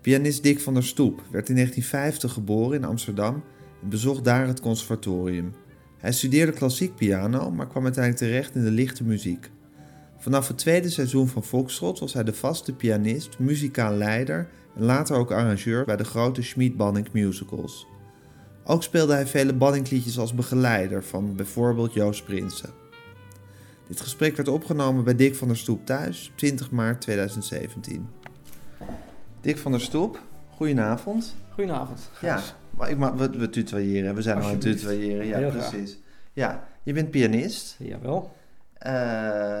Pianist Dick van der Stoep werd in 1950 geboren in Amsterdam en bezocht daar het conservatorium. Hij studeerde klassiek piano, maar kwam uiteindelijk terecht in de lichte muziek. Vanaf het tweede seizoen van Foxtrot was hij de vaste pianist, muzikaal leider en later ook arrangeur bij de grote Schmid-Banning musicals. Ook speelde hij vele Banning-liedjes als begeleider van bijvoorbeeld Joost Prinsen. Dit gesprek werd opgenomen bij Dick van der Stoep thuis, 20 maart 2017. Dick van der Stoep, goedenavond. Goedenavond. Ja, maar ik mag, we, we tutoyeren, we zijn al aan het tutoyeren. Ja, Heel precies. Ja, je bent pianist Jawel, eh,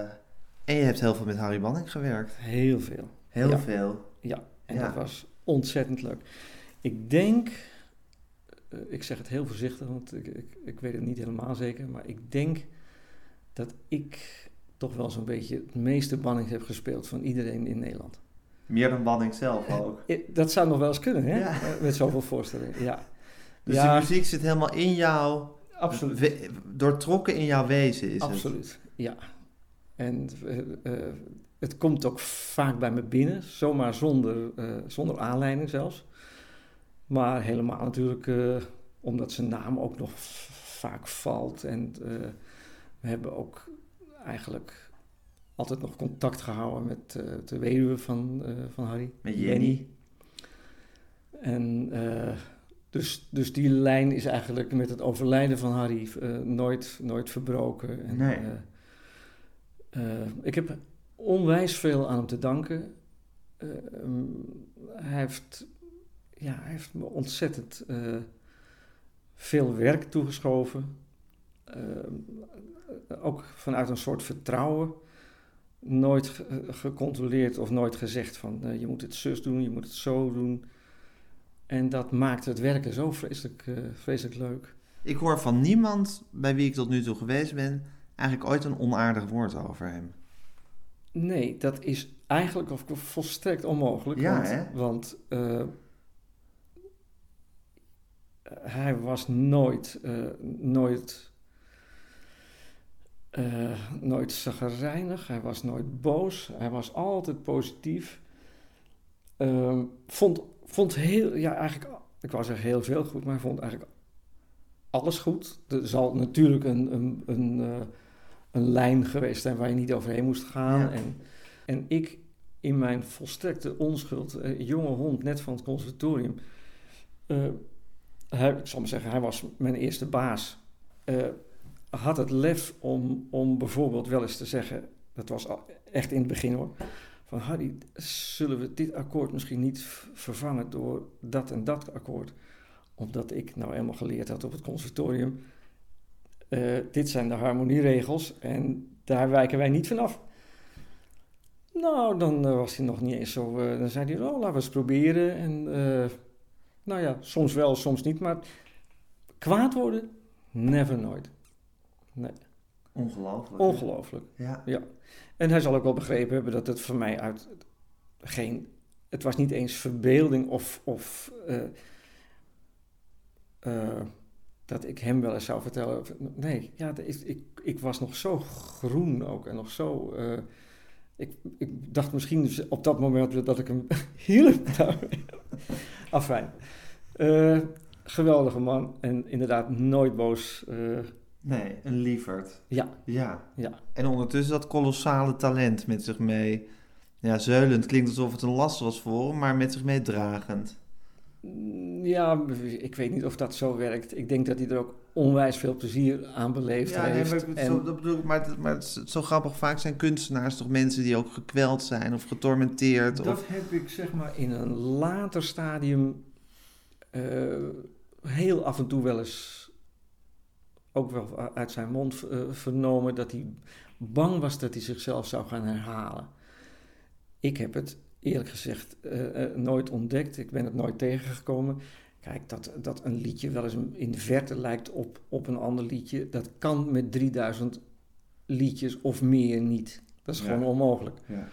en je hebt heel veel met Harry Banning gewerkt. heel veel. Heel Ja. veel. Ja, en Ja. dat was ontzettend leuk. Ik denk, eh, ik zeg het heel voorzichtig, want ik, ik, ik weet het niet helemaal zeker, maar ik denk dat ik toch wel zo'n beetje het meeste banning heb gespeeld van iedereen in Nederland. Meer dan Banning zelf ook. Eh, Dat zou nog wel eens kunnen, hè? Ja. Eh, Met zoveel voorstellingen, ja. Dus Ja. de muziek zit helemaal in jou, Absoluut. we- doortrokken in jouw wezen is het. Absoluut, ja. En eh, eh, het komt ook vaak bij me binnen, zomaar zonder, eh, zonder aanleiding zelfs. Maar helemaal natuurlijk eh, omdat zijn naam ook nog vaak valt. En eh, we hebben ook eigenlijk altijd nog contact gehouden met eh, de weduwe van, eh, van Harry. Met Jenny. En eh, dus, dus die lijn is eigenlijk met het overlijden van Harry nooit, nooit verbroken. En, Nee. ik heb onwijs veel aan hem te danken. Mm, hij, heeft, ja, hij heeft me ontzettend veel werk toegeschoven. Ook vanuit een soort vertrouwen. Nooit ge- gecontroleerd of nooit gezegd van eh, je moet het zus doen, je moet het zo doen. En dat maakt het werken zo vreselijk, eh, vreselijk leuk. Ik hoor van niemand bij wie ik tot nu toe geweest ben, eigenlijk ooit een onaardig woord over hem. Nee, dat is eigenlijk of volstrekt onmogelijk. Ja, want hè? want eh, hij was nooit, nooit, eh, nooit zagrijnig. Hij was nooit boos. Hij was altijd positief. Ehm, vond, vond heel, ja, eigenlijk, ik wou zeggen heel veel goed, maar hij vond eigenlijk alles goed. Er zal natuurlijk een, een, een, eh, een lijn geweest zijn waar je niet overheen moest gaan. Ja. En, en ik in mijn volstrekte onschuld, eh, jonge hond, net van het conservatorium. hij, ik zal maar zeggen, hij was mijn eerste baas. Had het lef om, om bijvoorbeeld wel eens te zeggen, dat was echt in het begin hoor, van Harry, zullen we dit akkoord misschien niet vervangen door dat en dat akkoord? Omdat ik nou eenmaal geleerd had op het conservatorium, eh, dit zijn de harmonieregels en daar wijken wij niet vanaf. Nou, dan eh, was hij nog niet eens zo. eh, dan zei hij: Oh, laten we eens proberen. En nou ja, soms wel, soms niet. Maar kwaad worden, never nooit. Nee, Ongelooflijk. ongelooflijk. Ja. En hij zal ook wel begrepen hebben dat het voor mij uit geen. Het was niet eens verbeelding of. of eh, eh, dat ik hem wel eens zou vertellen. Nee, ja, ik, ik was nog zo groen ook en nog zo. eh, ik, ik dacht misschien op dat moment dat ik hem hielp. Afijn. Geweldige man en inderdaad nooit boos. Nee, een lieverd. ja, Ja. Ja. En ondertussen dat kolossale talent met zich mee. Ja, zeulend klinkt alsof het een last was voor hem, maar met zich meedragend. Ja, ik weet niet of dat zo werkt. Ik denk dat hij er ook onwijs veel plezier aan beleefd Ja, nee, heeft. maar, en zo, dat bedoel ik, maar, het, maar het is zo grappig. Vaak zijn kunstenaars toch mensen die ook gekweld zijn of getormenteerd. dat Of, heb ik zeg maar in een later stadium eh, heel af en toe wel eens ook wel uit zijn mond eh, vernomen dat hij bang was dat hij zichzelf zou gaan herhalen. Ik heb het eerlijk gezegd eh, eh, nooit ontdekt. Ik ben het nooit tegengekomen. Kijk, dat, dat een liedje wel eens in de verte lijkt op, op een ander liedje, dat kan met 3000 liedjes of meer niet. Dat is Ja. gewoon onmogelijk. Ja.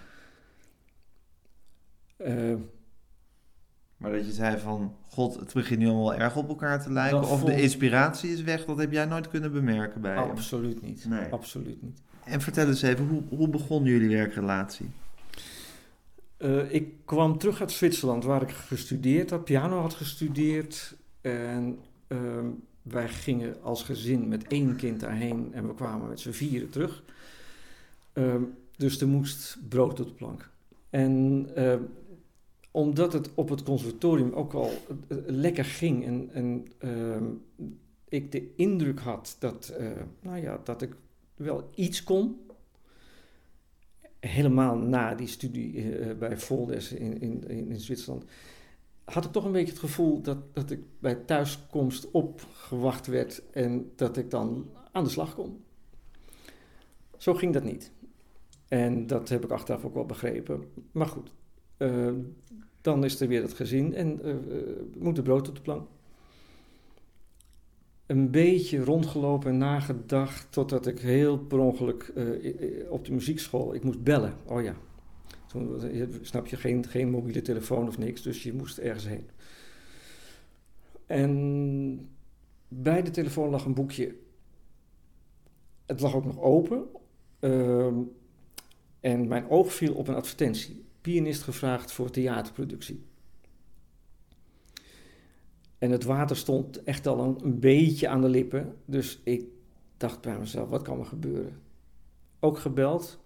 Maar dat je zei van, god, het begint nu allemaal erg op elkaar te lijken. Dat of de inspiratie is weg, dat heb jij nooit kunnen bemerken bij absoluut niet. Nee. Absoluut niet. En vertel eens even, hoe, hoe begon jullie werkrelatie? Eh, ik kwam terug uit Zwitserland, waar ik gestudeerd had, piano had gestudeerd. En ehm, wij gingen als gezin met één kind daarheen en we kwamen met z'n vieren terug. Ehm, dus er moest brood op de plank. En ehm, omdat het op het conservatorium ook al lekker ging en, en ehm, ik de indruk had dat, eh, nou ja, dat ik wel iets kon, helemaal na die studie eh, bij Voldes in, in, in Zwitserland, had ik toch een beetje het gevoel dat, dat ik bij thuiskomst opgewacht werd en dat ik dan aan de slag kon. Zo ging dat niet. En dat heb ik achteraf ook wel begrepen. Maar goed, eh, dan is er weer het gezin en eh, eh, moet de brood op de plank. Een beetje rondgelopen en nagedacht totdat ik heel per ongeluk op de muziekschool, ik moest bellen. Oh ja, snap je, geen, geen mobiele telefoon of niks, dus je moest ergens heen. En bij de telefoon lag een boekje. Het lag ook nog open. Ehm, en mijn oog viel op een advertentie. Pianist gevraagd voor theaterproductie. En het water stond echt al een, beetje aan de lippen. Dus ik dacht bij mezelf, wat kan er gebeuren? Ook gebeld.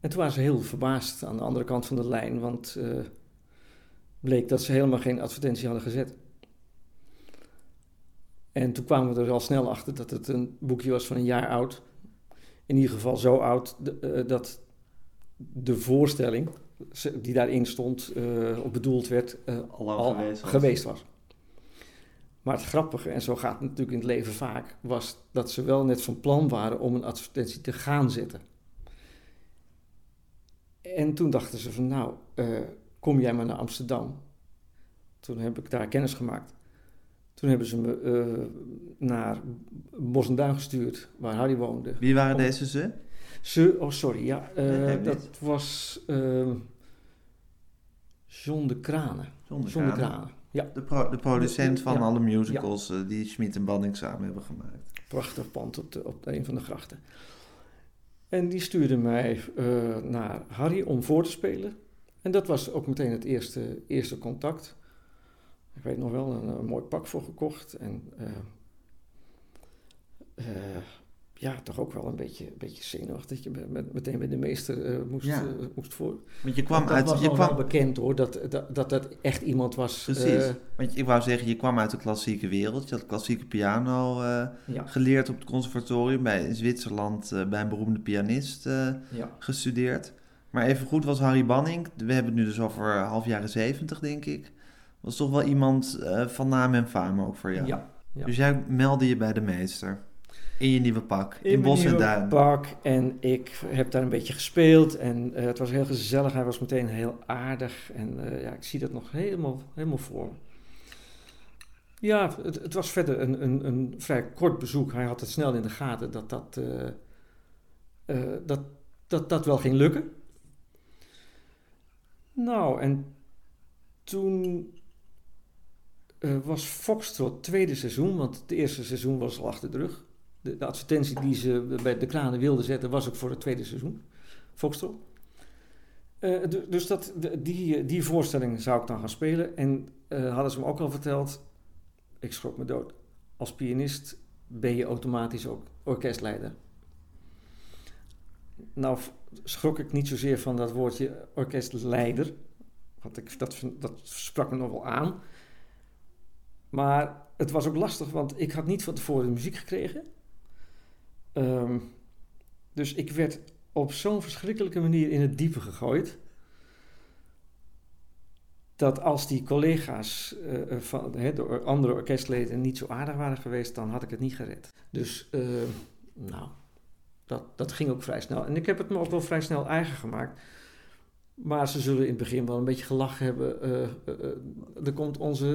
En toen waren ze heel verbaasd aan de andere kant van de lijn, want eh bleek dat ze helemaal geen advertentie hadden gezet. En toen kwamen we er al snel achter dat het een boekje was van een jaar oud. In ieder geval zo oud eh, dat de voorstelling die daarin stond, eh, of bedoeld werd, eh, Al al geweest was. geweest was. Maar het grappige, en zo gaat het natuurlijk in het leven vaak, was dat ze wel net van plan waren om een advertentie te gaan zetten. En toen dachten ze van, nou, eh, kom jij maar naar Amsterdam. Toen heb ik daar kennis gemaakt. Toen hebben ze me naar Bos en Duin gestuurd, waar Harry woonde. Wie waren Om- deze ze? Ze, oh sorry, ja, eh, dat niet. was eh, John de Kranen. John de John de Kranen. Kranen, ja. De, pro- de producent Ja. van alle musicals eh, die Schmid en Banning samen hebben gemaakt. prachtig pand op, de, op een van de grachten. En die stuurde mij eh, naar Harry om voor te spelen. En dat was ook meteen het eerste, eerste contact. Ik weet nog wel, een, een mooi pak voor gekocht. En ja, toch ook wel een beetje, een beetje zenuwachtig dat je met, met- meteen bij de meester eh, moest, Ja. eh, moest voor. Want je kwam dat uit... was Je kwam, wel bekend hoor, dat dat, dat dat echt iemand was. Precies. eh, Want ik wou zeggen, je kwam uit de klassieke wereld. Je had klassieke piano ja, geleerd op het conservatorium. Bij, in Zwitserland bij een beroemde pianist ja, gestudeerd. Maar even goed was Harry Banning. We hebben het nu dus over half jaren zeventig, denk ik. Was toch wel iemand van naam en faam ook voor jou. ja. Dus jij meldde je bij de meester. In je nieuwe pak. In, In Bos en Duin. pak en ik heb daar een beetje gespeeld en eh, het was heel gezellig. Hij was meteen heel aardig en eh, ja, ik zie dat nog helemaal, helemaal voor me. Ja, het, het was verder een, een, een vrij kort bezoek. Hij had het snel in de gaten dat dat, eh, dat, dat, dat wel ging lukken. Nou, en toen was Foxtrot tweede seizoen, want het eerste seizoen was al achter de rug. De, de advertentie die ze bij de kranen wilden zetten, was ook voor het tweede seizoen. Foxtrot. Eh, du- dus dat, die, die voorstelling zou ik dan gaan spelen. En eh, hadden ze me ook al verteld, ik schrok me dood. Als pianist ben je automatisch ook orkestleider. Nou schrok ik niet zozeer van dat woordje orkestleider. Want ik, dat, dat sprak me nog wel aan. Maar het was ook lastig, want ik had niet van tevoren de muziek gekregen. Ehm, dus ik werd op zo'n verschrikkelijke manier in het diepe gegooid. Dat als die collega's eh, van hè, de or- andere orkestleden niet zo aardig waren geweest, dan had ik het niet gered. Dus, eh, nou, dat, dat ging ook vrij snel. En ik heb het me ook wel vrij snel eigen gemaakt. Maar ze zullen in het begin wel een beetje gelachen hebben. eh, eh, eh, er komt onze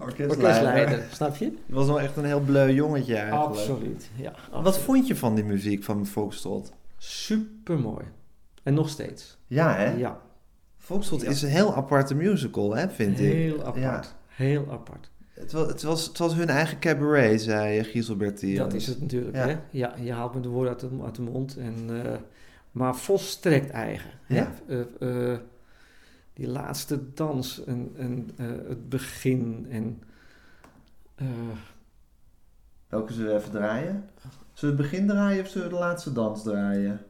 Orkestleider. orkestleider, snap je? Het was wel echt een heel bleu jongetje eigenlijk. Absoluut, ja. Wat vond je van die muziek van Foxtrot? Super mooi. En nog steeds. Ja, hè? Ja, Foxtrot Ja. is een heel aparte musical, hè, vind ik. heel apart. Heel apart. Het was, het, was, het was hun eigen cabaret, zei Gieselbert Dat is het natuurlijk, Ja. hè? Ja, je haalt me de woorden uit de, uit de mond. En, maar volstrekt eigen. Ja. Hè? Eh, eh, die laatste dans en, en eh, het begin en... Welke zullen we even draaien? Zullen we het begin draaien of zullen we de laatste dans draaien?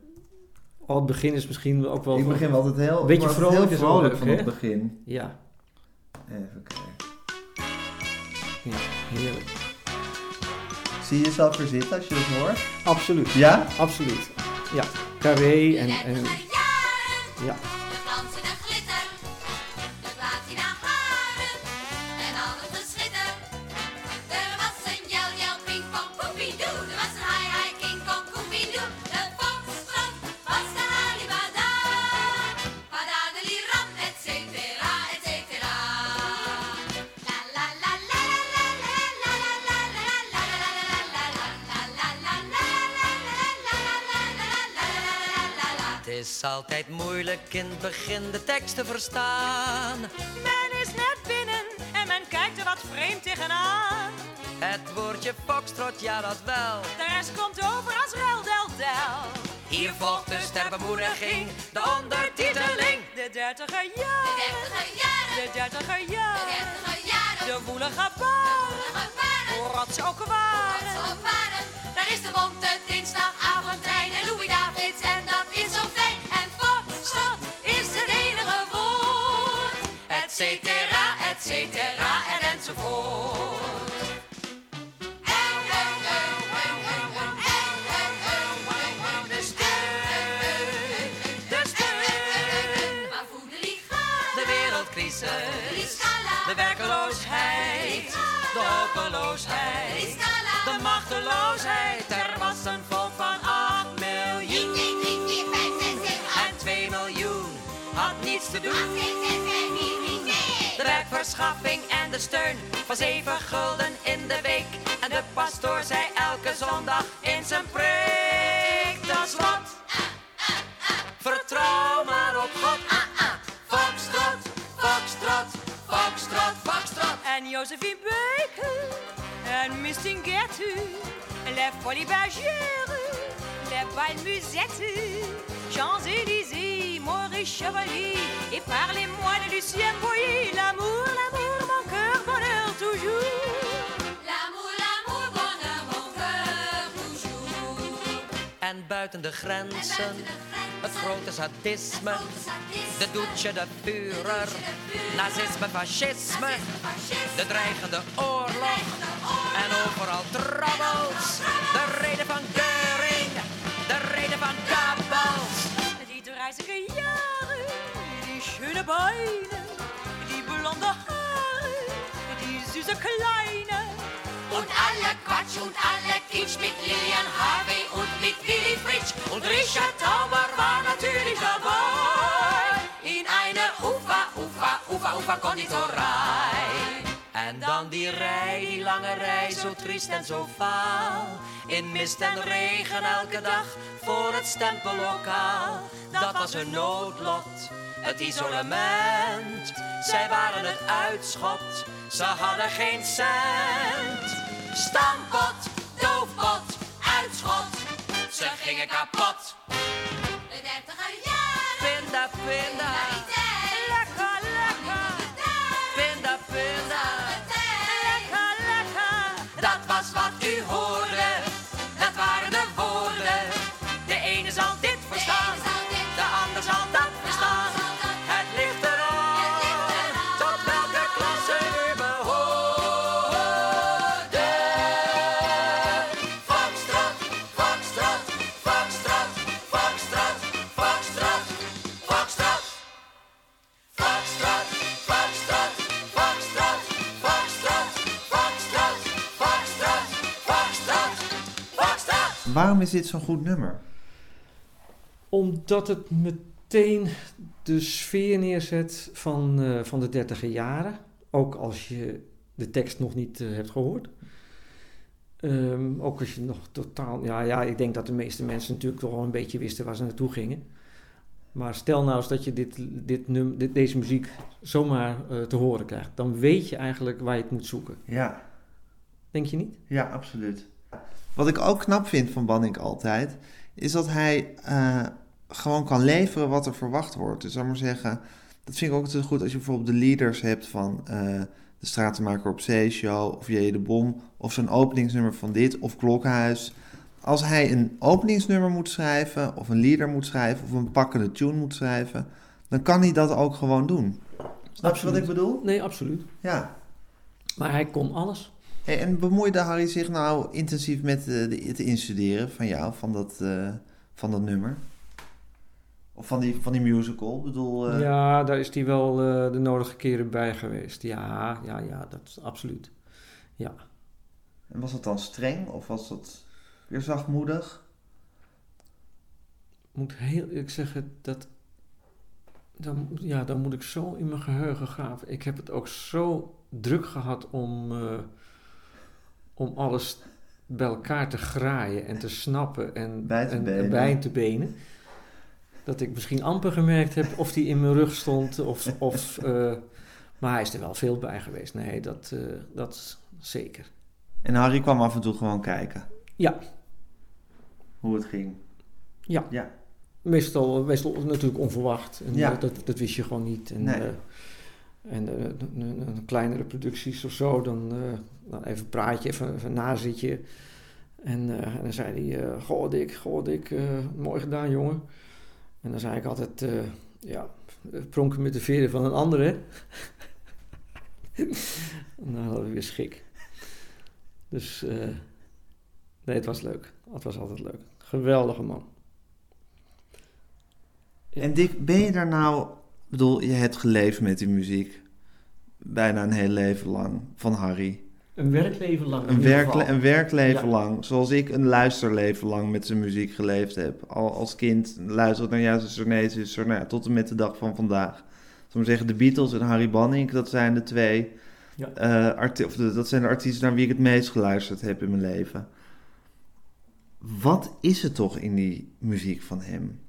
oh, het begin is misschien ook wel... ik begin altijd heel, Beetje word altijd vrolijk heel vrolijk van het begin. Ja, Even kijken. ja, heerlijk. Zie je jezelf weer zitten als je dat hoort? Absoluut. Ja? Absoluut. Ja, carré en... en ja. Is altijd moeilijk in het begin de tekst te verstaan. Men is net binnen en men kijkt er wat vreemd tegenaan. Het woordje foxtrot, ja dat wel. De rest komt over als rel del del. Hier volgt dus ter bemoediging de ondertiteling. De dertiger De jaren, dertiger jaren, de dertiger de jaren. dertiger jaren, De woelige wat ze ook waren. Daar is de bonte dinsdagavondtrein en Louis Davids en de werkeloosheid, de hopeloosheid, de machteloosheid. Er was een volk van 8 miljoen 1, 2, 3, 4, 5, 6, 7, 8, en 2 miljoen had niets te 8, doen. 6, 6, 5, 4, 3, 2. De werkverschaffing en de steun van 7 gulden in de week. En de pastoor zei elke zondag in zijn preek: Dat is wat. Vertrouw maar op God. Foxtrot, foxtrot, foxtrot, foxtrot. En Josephine Baker en Misting Gertu. Les Folies Bergères, les Belles Musettes. Champs-Élysées, Maurice Chevalier, et par les moines Lucien Boyer, l'amour, l'amour, mon cœur, bonheur toujours. L'amour, l'amour, bonheur, mon cœur toujours. En buiten de grenzen, het grote sadisme, de doetje, de purer, nazisme, fascisme, de dreigende oorlog, en overal troubles, de reden van Keuring, de reden van Kaap. 30er Jahre, die schöne Beine, die blonde Haare, die süße Kleine. Und alle Quatsch und alle Kitsch mit Lilian Harvey und mit Willy Fritsch. Und Richard Tauber war natürlich dabei in einer Ufa, Ufa, Ufa, Ufa-Konditorei. En dan die rij, die lange rij, zo triest en zo vaal. In mist en regen elke dag voor het stempellokaal. Dat was hun noodlot, het isolement. Zij waren het uitschot, ze hadden geen cent. Stampot, doofpot, uitschot. Ze gingen kapot. De dertiger jaren. Pinda, pinda, Lekker, de zal dat. Het ligt eraan, tot welke klasse u behoort. Foxtrot, foxtrot, foxtrot, foxtrot, foxtrot, foxtrot. Foxtrot, foxtrot, foxtrot, foxtrot, foxtrot, foxtrot, foxtrot, foxtrot. Waarom is dit zo'n goed nummer? Omdat het me meteen de sfeer neerzet van, eh, van de dertiger jaren. Ook als je de tekst nog niet eh, hebt gehoord. Ehm, ook als je nog totaal... Ja, ja, ik denk dat de meeste mensen natuurlijk toch wel een beetje wisten waar ze naartoe gingen. Maar stel nou eens dat je dit, dit num, dit, deze muziek zomaar eh, te horen krijgt. Dan weet je eigenlijk waar je het moet zoeken. Ja, Denk je niet? ja, absoluut. Wat ik ook knap vind van Banning altijd, is dat hij gewoon kan leveren wat er verwacht wordt. Dus zal maar zeggen, dat vind ik ook altijd goed als je bijvoorbeeld de leaders hebt van eh, de Stratenmaker op Zee Show of J. de Bom of zo'n openingsnummer van dit of Klokhuis. Als hij een openingsnummer moet schrijven of een leader moet schrijven of een pakkende tune moet schrijven, dan kan hij dat ook gewoon doen. Snap je wat ik bedoel? Nee, absoluut. Ja. Maar hij kon alles. Hey, en bemoeide Harry zich nou intensief met eh, het instuderen van jou, van dat, eh, van dat nummer? Of van die, van die musical? Ik bedoel, eh, Ja, daar is hij wel eh, de nodige keren bij geweest. Ja, ja, ja, dat is absoluut. Ja. En was dat dan streng of was dat weer zachtmoedig? moet heel eerlijk zeggen dat. Dan, ja, dan moet ik zo in mijn geheugen graven. Ik heb het ook zo druk gehad om, eh, om alles bij elkaar te graaien en te snappen en Bij te en, benen. en bij te benen. Dat ik misschien amper gemerkt heb of die in mijn rug stond. Of, of, eh, maar hij is er wel veel bij geweest. Nee, dat, eh, dat zeker. En Harry kwam af en toe gewoon kijken Ja, hoe het ging. Ja. Ja. Meestal, meestal natuurlijk onverwacht. En Ja. eh, dat, dat wist je gewoon niet. En, Nee. en de kleinere producties of zo, dan, dan even een praatje, even, even nazitje. En, en dan zei hij, goh Dick, goh Dick, mooi gedaan jongen. En dan zei ik altijd, eh, ja, pronken met de veren van een ander hè. en dan hadden we weer schik. Dus eh, nee, het was leuk. Het was altijd leuk. Geweldige man. En Dick, ben je daar nou... Bedoel, je hebt geleefd met die muziek. Bijna een heel leven lang. Van Harry. Een werkleven lang. Een, werkle een werkleven Ja. lang. Zoals ik een luisterleven lang met zijn muziek geleefd heb. Al als kind luisterde ik naar nee, zuster. Nou ja, tot en met de dag van vandaag. Maar zeggen, de Beatles en Harry Banning, dat zijn de twee... Ja. eh, of de- dat zijn de artiesten naar wie ik het meest geluisterd heb in mijn leven. Wat is het toch in die muziek van hem?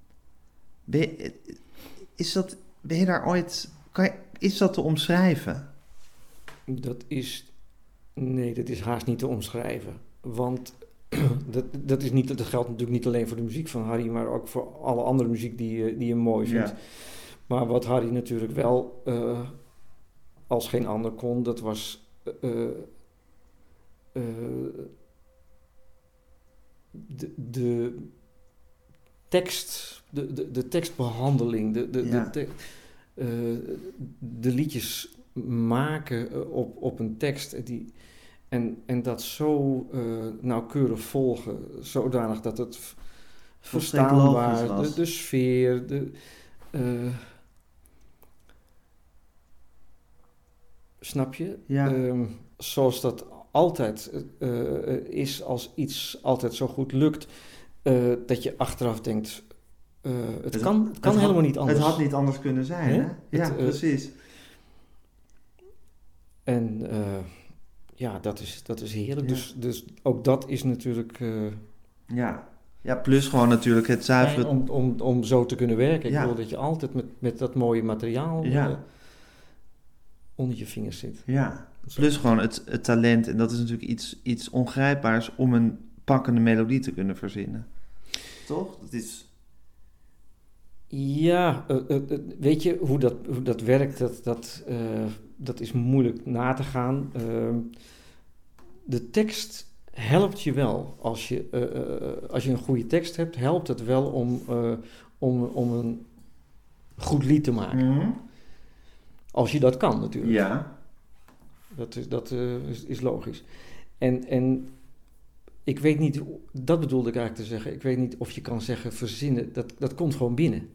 Ben je, is dat, ben je daar ooit... Kan je, is dat te omschrijven? Dat is. Nee, dat is haast niet te omschrijven. Want dat, dat, is niet, dat geldt natuurlijk niet alleen voor de muziek van Harry, maar ook voor alle andere muziek die, je- die je mooi vindt. Ja. Maar wat Harry natuurlijk wel eh, als geen ander kon, dat was. eh, eh, de, de tekst, de, de, de tekstbehandeling, de, de, Ja. de, te- eh, de liedjes maken eh, op, op een tekst die, en, en dat zo eh, nauwkeurig volgen, zodanig dat het verstaanbaar, de, de sfeer, de, eh, snap je? Ja. Ehm, zoals dat altijd eh, is als iets altijd zo goed lukt, dat je achteraf denkt, het, Het- kan, het kan helemaal niet anders. Het had niet anders kunnen zijn, Hè? hè? Ja, Het, precies. En eh, ja, dat is, dat is heerlijk. Ja. Dus, dus ook dat is natuurlijk eh, Ja. ja, plus gewoon natuurlijk het fijn zuivere... om, om, om zo te kunnen werken. Ja. Ik wil dat je altijd met, met dat mooie materiaal Ja. eh, onder je vingers zit. Ja, plus gewoon het, het talent. En dat is natuurlijk iets, iets ongrijpbaars om een pakkende melodie te kunnen verzinnen. Toch? Dat is... Ja, eh, weet je hoe dat, hoe dat werkt? Dat, dat, dat is moeilijk na te gaan. Ehm, de tekst helpt je wel. Als je, eh, eh, als je een goede tekst hebt, helpt het wel om, eh, om, om een goed lied te maken. Als je dat kan natuurlijk. Ja. Dat, is, dat is, is logisch. En, en ik weet niet, dat bedoelde ik eigenlijk te zeggen. Ik weet niet of je kan zeggen verzinnen, dat, dat komt gewoon binnen.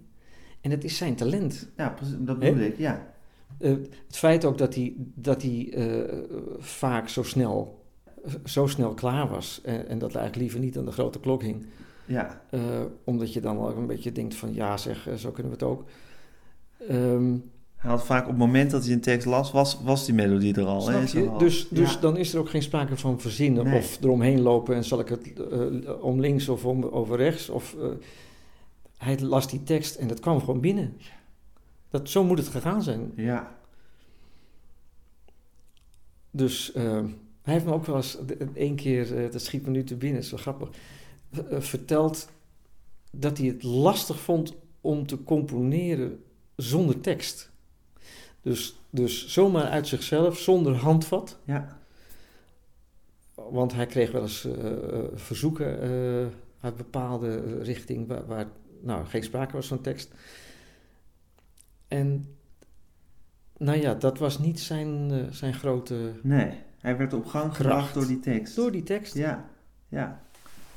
En het is zijn talent. Ja, precies, dat bedoel ik, ja. Eh, het feit ook dat hij, dat hij eh, vaak zo snel, zo snel klaar was. En, en dat hij eigenlijk liever niet aan de grote klok hing. Ja. Eh, omdat je dan wel een beetje denkt van ja zeg, zo kunnen we het ook. Ehm, Hij had vaak op het moment dat hij een tekst las, was, was die melodie er al. snap hè. Dus, dus Ja. dan is er ook geen sprake van verzinnen Nee. of eromheen lopen en zal ik het eh, om links of om, over rechts. Of, eh, hij las die tekst en dat kwam gewoon binnen. Dat, zo moet het gegaan zijn. Ja. Dus eh, hij heeft me ook wel eens één keer, eh, dat schiet me nu te binnen, zo grappig, eh, verteld dat hij het lastig vond om te componeren zonder tekst. Dus, dus zomaar uit zichzelf, zonder handvat. Ja. Want hij kreeg wel eens verzoeken uit bepaalde richting waar, waar nou, geen sprake was van tekst. En nou ja, dat was niet zijn, eh, zijn grote Nee, hij werd op gang gebracht door die tekst. Door die tekst? Ja, ja.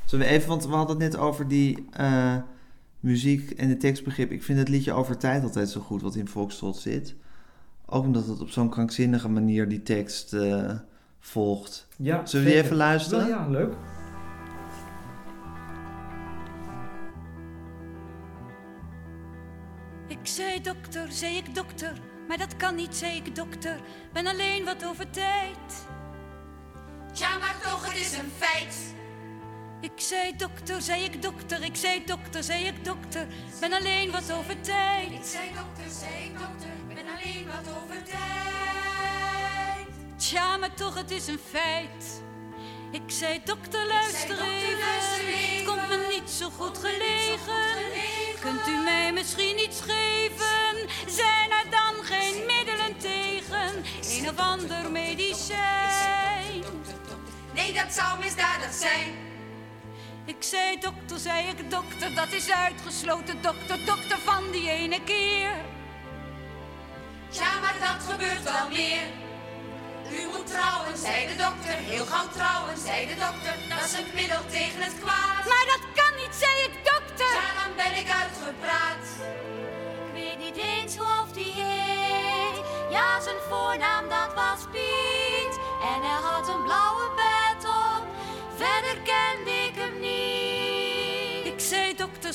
Zullen we even, want we hadden het net over die eh, muziek en de tekstbegrip. Ik vind het liedje Over Tijd altijd zo goed wat in Volkstrot zit. Ook omdat het op zo'n krankzinnige manier die tekst eh, volgt. Ja, Zullen we die even luisteren? Wel, ja, leuk. Ik zei dokter, zei ik dokter, maar dat kan niet, zei ik dokter. Ben alleen wat over tijd. Tja, maar toch, het is een feit. Ik zei dokter, zei ik dokter, ik zei dokter, zei ik dokter. Ben alleen wat over tijd. Ik zei dokter, zei ik dokter, ben alleen wat over tijd. Tja, maar toch, het is een feit. Ik zei dokter, luister dokter, even. zo goed Komt me niet zo goed gelegen. Kunt u mij misschien iets geven? Zijn er dan geen middelen tegen? Een of ander medicijn? Nee, dat zou misdadig zijn. Ik zei dokter, zei ik dokter, dat is uitgesloten dokter, dokter van die ene keer. Tja, maar dat gebeurt wel meer. U moet trouwen, zei de dokter. Heel gauw trouwen, zei de dokter. Dat is het middel tegen het kwaad. Maar dat kan niet, zei ik dokter. Ja, dan ben ik uitgepraat. Ik weet niet eens hoe of die heet. Ja, zijn voornaam dat was Piet. En hij had een blauwe pet op. Verder kende. Ik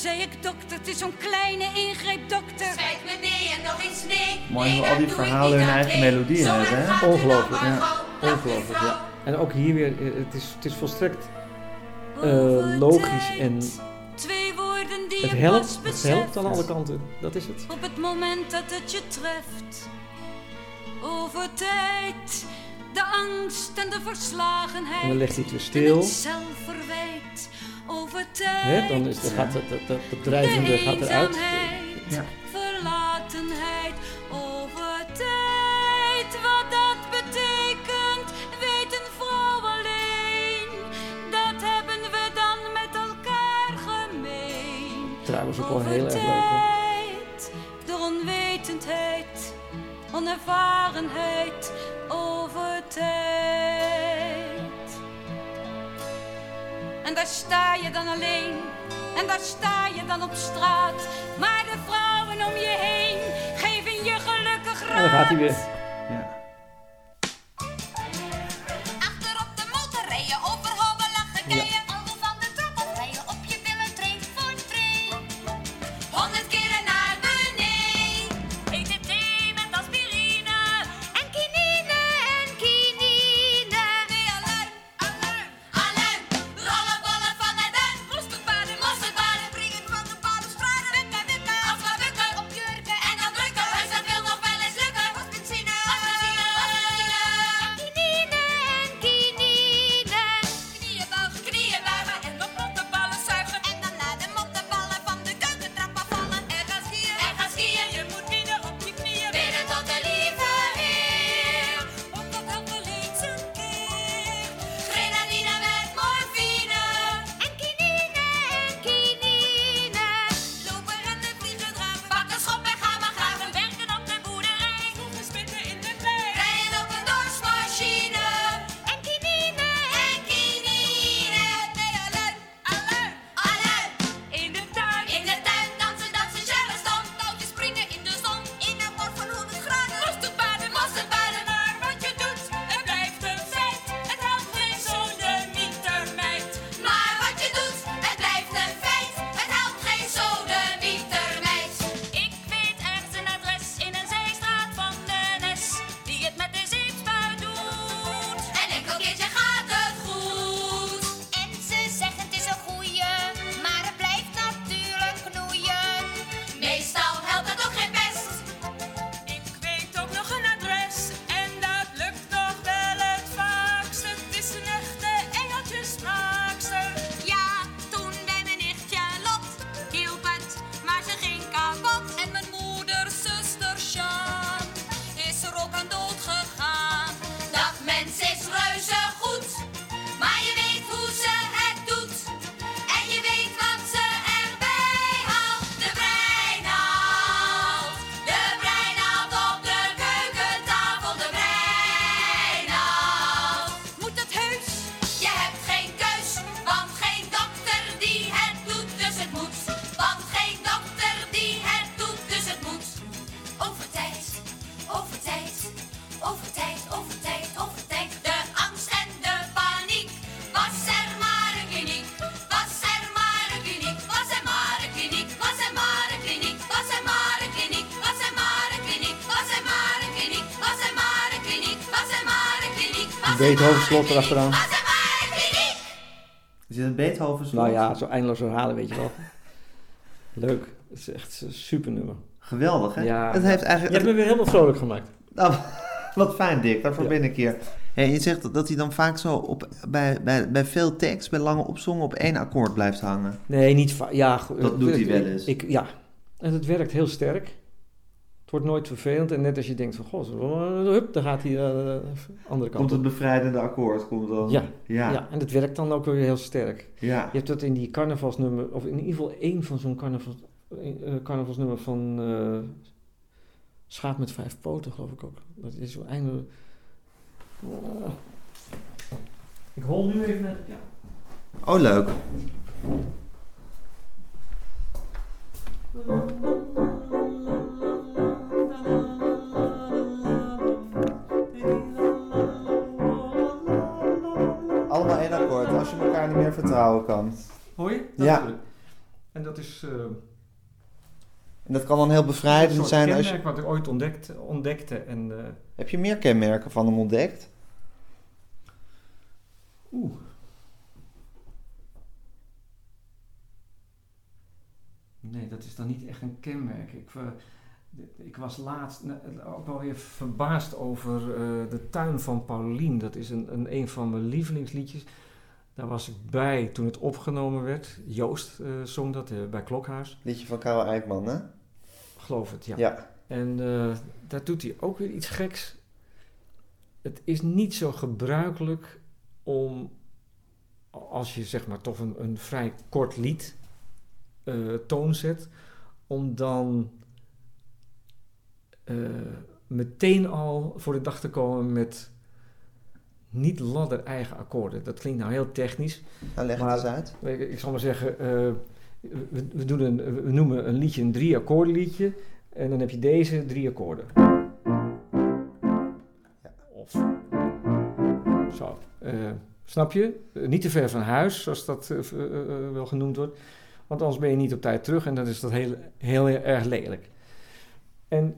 zei ik dokter, het is zo'n kleine ingreep dokter. Spijt me nee en nog eens nee. Mooi hoe al die verhalen hun eigen mee. melodie hebben, hè? Ongelooflijk, ja. Ongelooflijk, ja. En ook hier weer, eh, het is, het is volstrekt eh, logisch en Twee woorden die het je helpt, het helpt aan alle kanten. Dat is het. Op het moment dat het je treft. Over tijd, de angst en de verslagenheid. En dan legt hij het weer En stil. het zelfverwijt. Over tijd. Hè, dan is, dan gaat het, dat, dat, dat drijvende gaat eruit. Ja. Verlatenheid. Over tijd, wat dat betekent, weet een vrouw alleen. Dat hebben we dan met elkaar gemeen. Trouwens ook wel Over heel erg leuk. tijd, door onwetendheid, onervarenheid, over tijd. En daar sta je dan alleen, en daar sta je dan op straat. Maar de vrouwen om je heen geven je gelukkig raad. En dan gaat hij weer. Ja. Beethoven slot erachteraan. Er. Is dit een Beethoven slot? Nou ja, zo eindeloos herhalen, weet je wel. Leuk. Het is echt een super nummer. Geweldig, hè? Ja. Het heeft Je eigenlijk... hebt me weer helemaal vrolijk gemaakt. Nou, wat fijn, Dick. Daarvoor Ja. ben ik hier. Hey, je zegt dat- hij dan vaak zo op, bij, bij, bij veel tekst, bij lange opzongen, op één akkoord blijft hangen. Nee, niet vaak. Ja, Dat doet hij wel eens. Ik, ja, en het werkt heel sterk. Wordt nooit vervelend. En net als je denkt van, goh, zo, hup, dan gaat hij eh, de andere kant Komt het bevrijdende akkoord, komt dan... Ja, Ja, ja. en het werkt dan ook weer heel sterk. ja. Je hebt dat in die carnavalsnummer, of in ieder geval één van zo'n carnavals, eh, carnavalsnummer van eh Schaap met vijf poten, geloof ik ook. Dat is zo eindelijk. Ah. ik hol nu even. Ja. Oh, leuk. Elkaar niet meer vertrouwen kan. Hoor je? Ja. En dat is eh, En dat kan dan heel bevrijdend zijn als je... kenmerk wat ik ooit ontdekt, ontdekte. En, eh, Heb je meer kenmerken van hem ontdekt? Oeh. Nee, dat is dan niet echt een kenmerk. Ik, eh, ik was laatst eh, ook wel weer verbaasd over de tuin van Paulien. Dat is een, een, een van mijn lievelingsliedjes. Daar was ik bij toen het opgenomen werd. Joost eh, zong dat eh, bij Klokhuis. Liedje van Karel Eijkman, hè? Geloof het, ja. Ja. En eh, daar doet hij ook weer iets geks. Het is niet zo gebruikelijk om, als je zeg maar toch een, een vrij kort lied eh, toon zet, om dan meteen al voor de dag te komen met niet ladder eigen akkoorden. Dat klinkt nou heel technisch. Nou, leg het Maar- eens uit. Ik, ik zal maar zeggen, eh, we, we, doen een, we noemen een liedje een drie akkoorden liedje. En dan heb je deze drie akkoorden. Of zo. Eh, snap je? Eh, niet te ver van huis, zoals dat wel genoemd wordt. Want anders ben je niet op tijd terug en dan is dat heel, heel, erg lelijk. En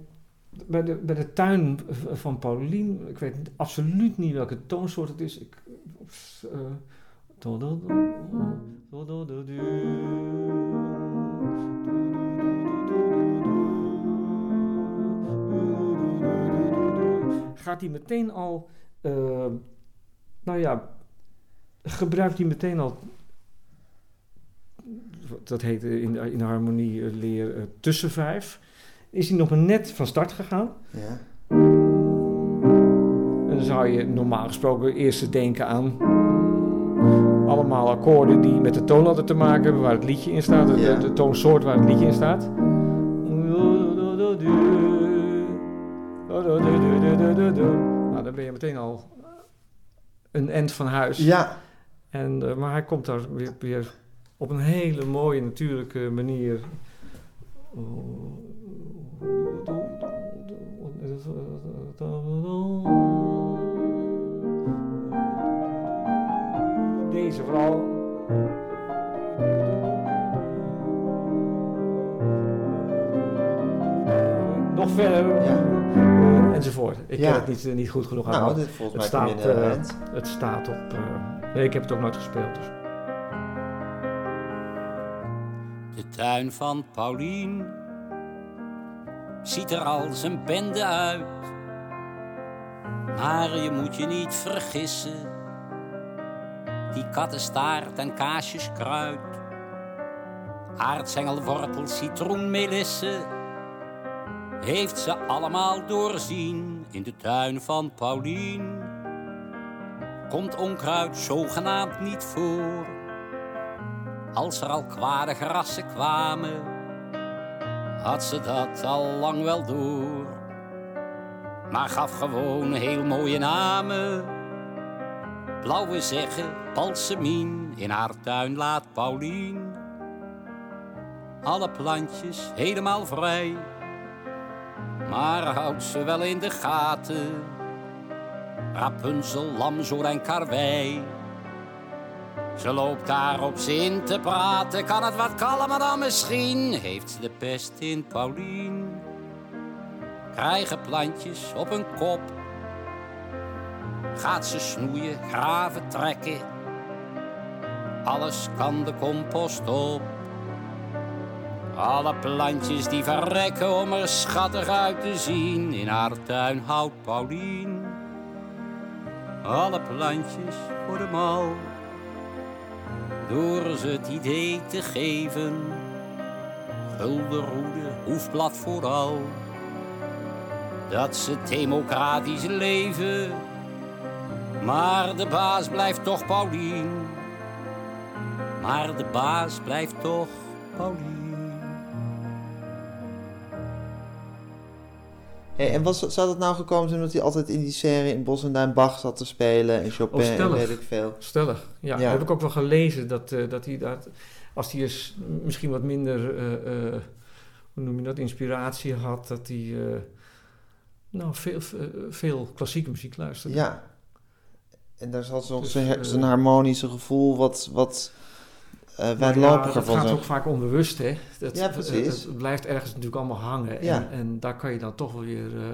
bij de, bij de tuin van Paulien, ik weet absoluut niet welke toonsoort het is. Ik, Gaat hij meteen al, eh, nou ja, gebruikt hij meteen al, dat heet in, in harmonie eh, leer eh, tussen vijf, is hij nog maar net van start gegaan. Ja. En dan zou je normaal gesproken eerst denken aan allemaal akkoorden die met de toonladder te maken hebben, waar het liedje in staat, de, Ja. de toonsoort waar het liedje in staat. Nou, dan ben je meteen al een end van huis. Ja. En, eh, maar hij komt daar weer, weer op een hele mooie, natuurlijke manier. Deze vooral. Nog verder. Ja. enzovoort. Ik Ja. ken het niet, eh, niet goed genoeg aan. Nou, dit volgens mij het staat, eh, eind. het staat op. eh, nee, ik heb het ook nooit gespeeld. Dus. De tuin van Paulien ziet er als een bende uit. Maar je moet je niet vergissen, die kattenstaart en kaasjes kruid. Aardsengelwortel, citroen, melisse, heeft ze allemaal doorzien in de tuin van Paulien. Komt onkruid zogenaamd niet voor. Als er al kwade grassen kwamen, had ze dat al lang wel door. Maar gaf gewoon heel mooie namen. Blauwe zeggen, balsemien, in haar tuin laat Paulien. Alle plantjes helemaal vrij, maar houdt ze wel in de gaten. Rapunzel, lamzoor en karwei. Ze loopt daar op zin te praten, kan het wat kalmer dan misschien? Heeft ze de pest in Paulien? Krijgen plantjes op een kop? gaat ze snoeien, graven, trekken. Alles kan de compost op. Alle plantjes die verrekken om er schattig uit te zien. In haar tuin houdt Paulien. Alle plantjes voor de mal. Door ze het idee te geven. Guldenroede, hoefblad vooral. Dat ze democratisch leven. Maar de baas blijft toch Paulien. Maar de baas blijft toch Paulien. Hey, en was, zou dat nou gekomen zijn omdat hij altijd in die serie in Bos en Duin Bach zat te spelen en Chopin Oh, en stellig. weet ik veel? Stellig, ja. Ja. Heb ik ook wel gelezen dat, eh, dat hij dat, als hij eens misschien wat minder, eh, eh, hoe noem je dat, inspiratie had, dat hij nou, veel, veel klassieke muziek luisterde. Ja. En daar zat zo'n Dus, zijn, zijn harmonische gevoel wat, wat eh Nou ja, dat gaat ook vaak onbewust, hè. Dat, Ja, precies. Het, het blijft ergens natuurlijk allemaal hangen. Ja. En, en daar kan je dan toch wel weer eh,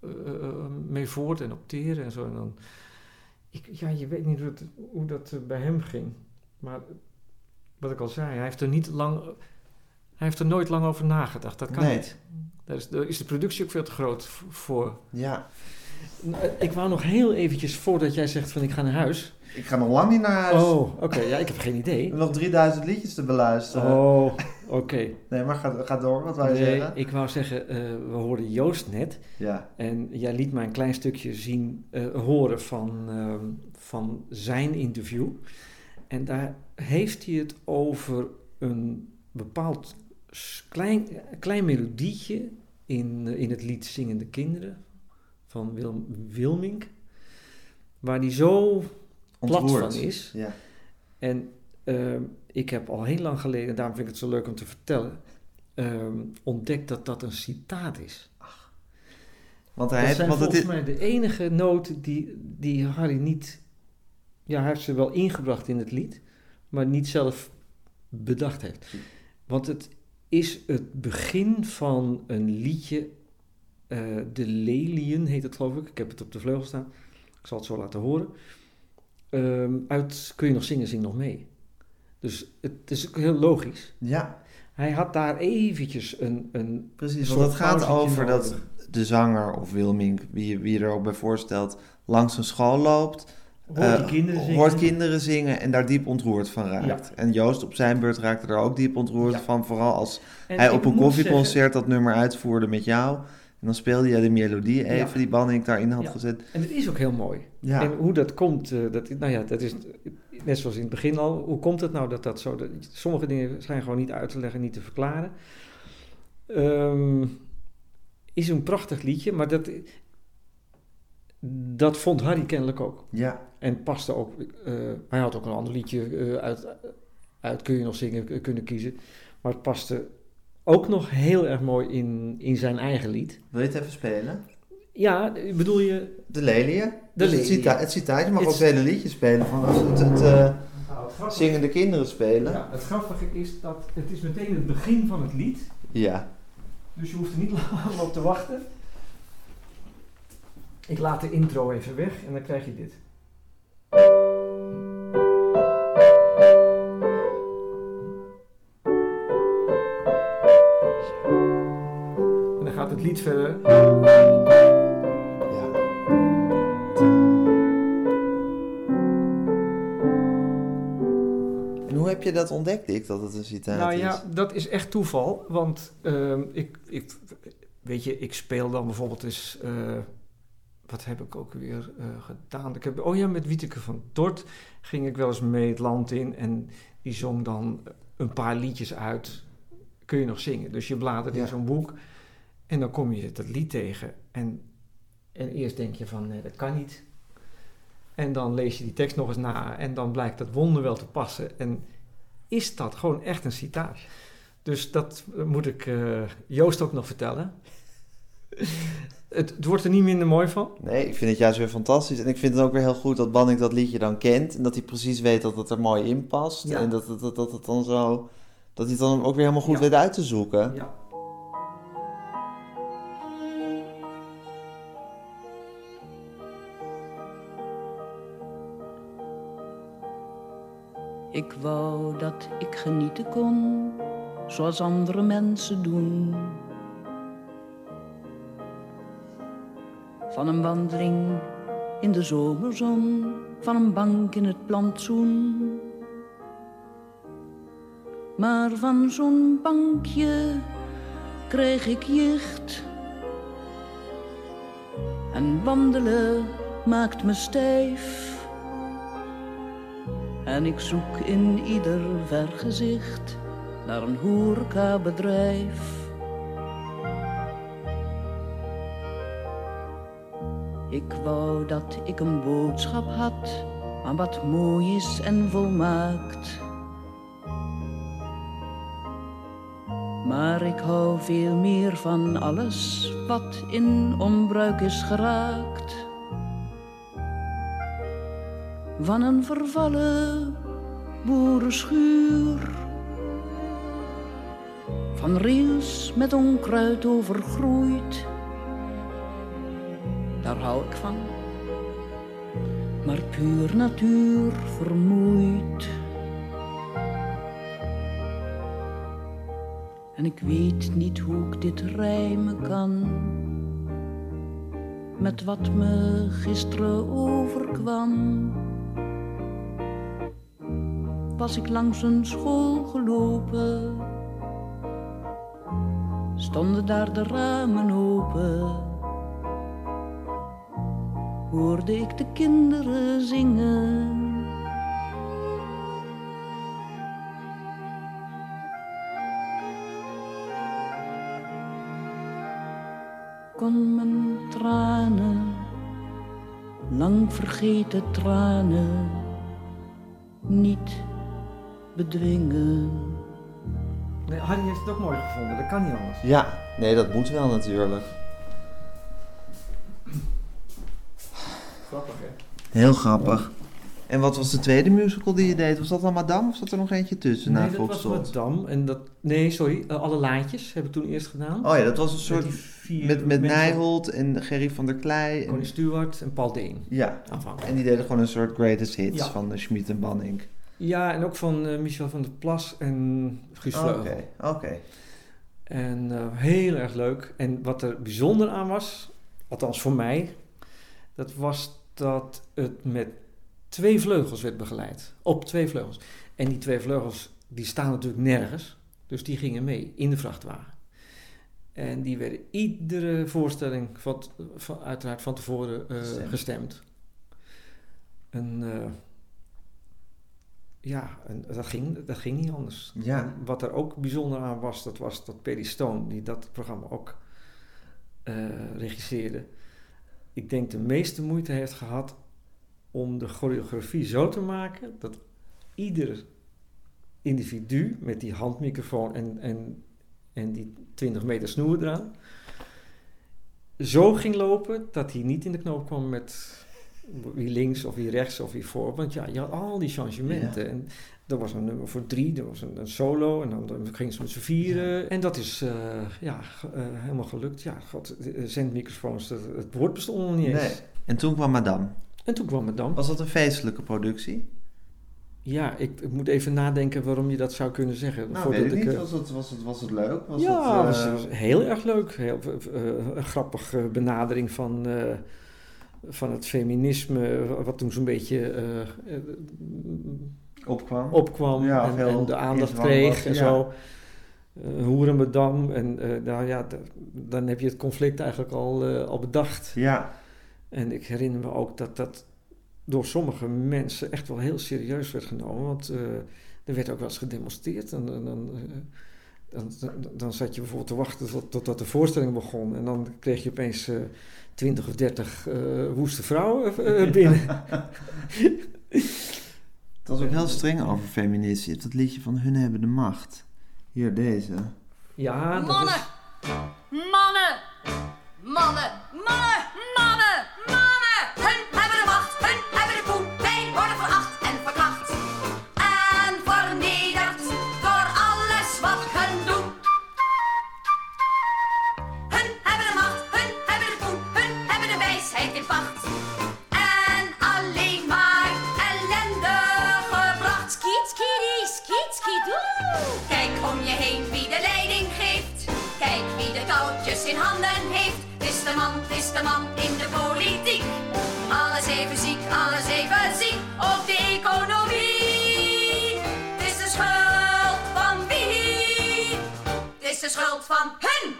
eh, eh, mee voort en opteren en zo. En dan, ik, ja, je weet niet hoe dat, hoe dat eh, bij hem ging. Maar wat ik al zei, hij heeft er niet lang... Hij heeft er nooit lang over nagedacht. Dat kan Nee. niet. Daar is, daar is de productie ook veel te groot voor. Ja. Eh, Ik wou nog heel eventjes, voordat jij zegt van ik ga naar huis. Ik ga nog lang niet naar huis. Oh, oké. ja, ik heb geen idee. nog 3000 liedjes te beluisteren. Oh, oké. Nee, maar ga, ga door. Wat je Nee, zeggen? ik wou zeggen, eh, we hoorden Joost net. Ja. En jij liet mij een klein stukje zien, eh, horen van, ehm, van zijn interview. En daar heeft hij het over een bepaald klein, klein melodietje in, eh, in het lied Zingende Kinderen van Wil, Wilmink. Waar hij zo plat van is. Ja. En ehm, ik heb al heel lang geleden, en daarom vind ik het zo leuk om te vertellen, ehm, ontdekt dat dat een citaat is. Want hij dat heeft, zijn want het volgens is, mij de enige noten die, die Harry niet... Ja, hij heeft ze wel ingebracht in het lied, maar niet zelf bedacht heeft. Want het is het begin van een liedje, eh, De Lelien heet het geloof ik. Ik heb het op de vleugel staan. Ik zal het zo laten horen. Ehm, uit Kun je nog zingen, zing nog mee. Dus het is ook heel logisch. ja, Hij had daar eventjes een... een precies. Want het gaat over dat de zanger of Wilming, wie, wie je er ook bij voorstelt, langs een school loopt. hoort eh, kinderen zingen. hoort kinderen zingen en daar diep ontroerd van raakt. Ja. En Joost op zijn beurt raakte er ook diep ontroerd Ja. van. Vooral als En hij op een koffieconcert zeggen- dat nummer uitvoerde met jou. En dan speelde je de melodie even Ja. die Banning daarin had Ja. gezet. En het is ook heel mooi. Ja, En hoe dat komt, eh, dat, nou ja, dat is net zoals in het begin al. Hoe komt het nou dat dat zo... Dat, sommige dingen zijn gewoon niet uit te leggen, niet te verklaren. Ehm, is een prachtig liedje, maar dat, dat vond Harry kennelijk ook. ja, En paste ook... eh, hij had ook een ander liedje eh, uit, uit Kun je nog zingen kunnen kiezen. Maar het paste ook nog heel erg mooi in, in zijn eigen lied. wil je het even spelen? Ja, bedoel je... De leliën. De dus het, leliën. het citaat, je mag ook het hele liedje spelen. Van als het, het eh, zingende kinderen spelen. Ja, het grappige is dat het is meteen het begin van het lied. Ja. Dus je hoeft er niet lang op te wachten. Ik laat de intro even weg en dan krijg je dit. Het lied verder. ja. En hoe heb je dat ontdekt, Dick, dat het een citaat Nou is? ja, dat is echt toeval. Want ehm, ik, ik, weet je, ik speel dan bijvoorbeeld eens. eh, wat heb ik ook weer eh, gedaan? Ik heb, oh ja, met Wieteke van Dort ging ik wel eens mee het land in. En die zong dan een paar liedjes uit. Kun je nog zingen? Dus je bladert Ja. in zo'n boek. En dan kom je dat lied tegen. En, en eerst denk je van, nee, dat kan niet. En dan lees je die tekst nog eens na. En dan blijkt dat wonder wel te passen. En is dat gewoon echt een citaat. Dus dat eh, moet ik eh, Joost ook nog vertellen. het, het wordt er niet minder mooi van. Nee, ik vind het juist weer fantastisch. En ik vind het ook weer heel goed dat Banning dat liedje dan kent. En dat hij precies weet dat het er mooi in past. Ja. En dat, dat, dat, dat het dan zo... Dat hij het dan ook weer helemaal goed Ja. weet uit te zoeken. Ja. Ik wou dat ik genieten kon, zoals andere mensen doen. Van een wandeling in de zomerzon, van een bank in het plantsoen. Maar van zo'n bankje kreeg ik jicht. En wandelen maakt me stijf. En ik zoek in ieder vergezicht naar een horecabedrijf. Ik wou dat ik een boodschap had, maar wat mooi is en volmaakt. Maar ik hou veel meer van alles wat in onbruik is geraakt. Van een vervallen boerenschuur. Van rails met onkruid overgroeid. Daar hou ik van. Maar puur natuur vermoeid. En ik weet niet hoe ik dit rijmen kan. Met wat me gisteren overkwam. Was ik langs een school gelopen. Stonden daar de ramen open. Hoorde ik de kinderen zingen. kon mijn tranen, lang vergeten tranen, niet bedwingen. Nee, Harry heeft het ook mooi gevonden, dat kan niet anders. Ja, nee, dat moet wel natuurlijk. Grappig, hè? Heel grappig. En wat was de tweede musical die je deed? Was dat dan Madame of zat er nog eentje tussen na nee, dat was? Madame. En dat, nee, sorry, eh, alle laadjes heb ik toen eerst gedaan. Oh ja, dat was een Met soort... die vier Met, met. Nijholt en Gerry van der Klei. Connie En, Stewart en Paul Deen. ja, Aanvankelijk. en die deden gewoon een soort greatest hits Ja. van de Schmid en Banning. Ja, en ook van eh, Michel van der Plas en Guus Oké, Vleugel. oké. En eh, heel erg leuk. En wat er bijzonder aan was, althans voor mij, dat was dat het met twee vleugels werd begeleid. Op twee vleugels. En die twee vleugels, die staan natuurlijk nergens. Dus die gingen mee in de vrachtwagen. En die werden iedere voorstelling van, van, uiteraard van tevoren eh, Gestemd. En ja, en dat, ging, dat ging niet anders. Ja. Wat er ook bijzonder aan was, dat was dat Perry Stone, die dat programma ook eh, regisseerde, ik denk de meeste moeite heeft gehad om de choreografie zo te maken dat ieder individu met die handmicrofoon en, en, en die 20 meter snoer eraan, zo ging lopen dat hij niet in de knoop kwam met wie links of wie rechts of wie voor. Want ja, je had al die changementen. Ja. En er was een nummer voor drie, er was een, een solo en dan gingen ze met z'n vieren. En dat is eh, ja, eh, helemaal gelukt. Ja, god, de zendmicrofoons, het, het woord bestond nog niet eens. Nee. En toen kwam Madame. En toen kwam dan. Was dat een feestelijke productie? Ja, ik, ik moet even nadenken waarom je dat zou kunnen zeggen. Nou, Voordat weet ik niet. eh, Was het, was het, was het leuk? Was ja, het, was eh, heel erg leuk. Heel, eh, een grappige benadering van, eh, van het feminisme, wat toen zo'n beetje eh, eh, opkwam? opkwam Ja, en, de aandacht kreeg was, en ja. zo. Uh, Hoerenbedam. En eh, nou ja, dan heb je het conflict eigenlijk al, eh, al bedacht. Ja, En ik herinner me ook dat dat door sommige mensen echt wel heel serieus werd genomen. Want eh, er werd ook wel eens gedemonstreerd. En, dan, eh, dan, dan, dan zat je bijvoorbeeld te wachten tot, totdat de voorstelling begon. En dan kreeg je opeens eh 20 of 30 eh, woeste vrouwen eh, binnen. het was ook heel streng over feminisme. Je hebt dat liedje van Hun hebben de macht. Hier, deze. ja, dat Mannen! is- Mannen! Mannen! Mannen! Mannen! Je heen wie de leiding geeft. Kijk wie de touwtjes in handen heeft. Het is de man, het is de man in de politiek. Alles even ziek, alles even ziek. Ook de economie. Het is de schuld van wie? Het is de schuld van. Hun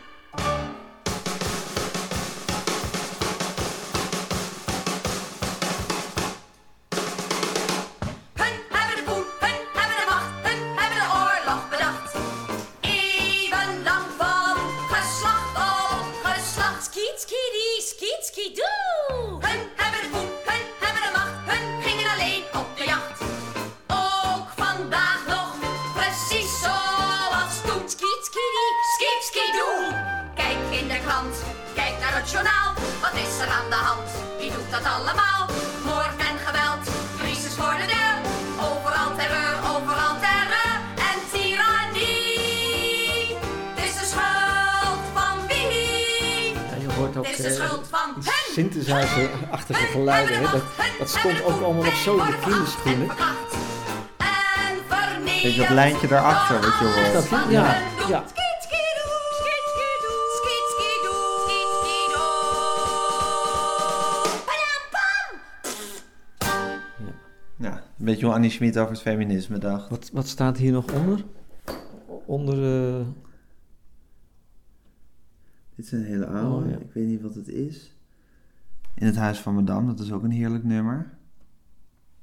hun. synthesizer-achtige geluiden. Hè? Dat, dat stond ook allemaal nog zo in de kinderschoenen. Kijk, dat lijntje daarachter wat je hoort. Dat, ja, ja. Ja, een beetje hoe Annie Schmid over het feminisme dacht. Wat, wat staat hier nog onder? Onder... eh, Dit is een hele oude, Oh, ja. ik weet niet wat het is. In het Huis van Madame, dat is ook een heerlijk nummer.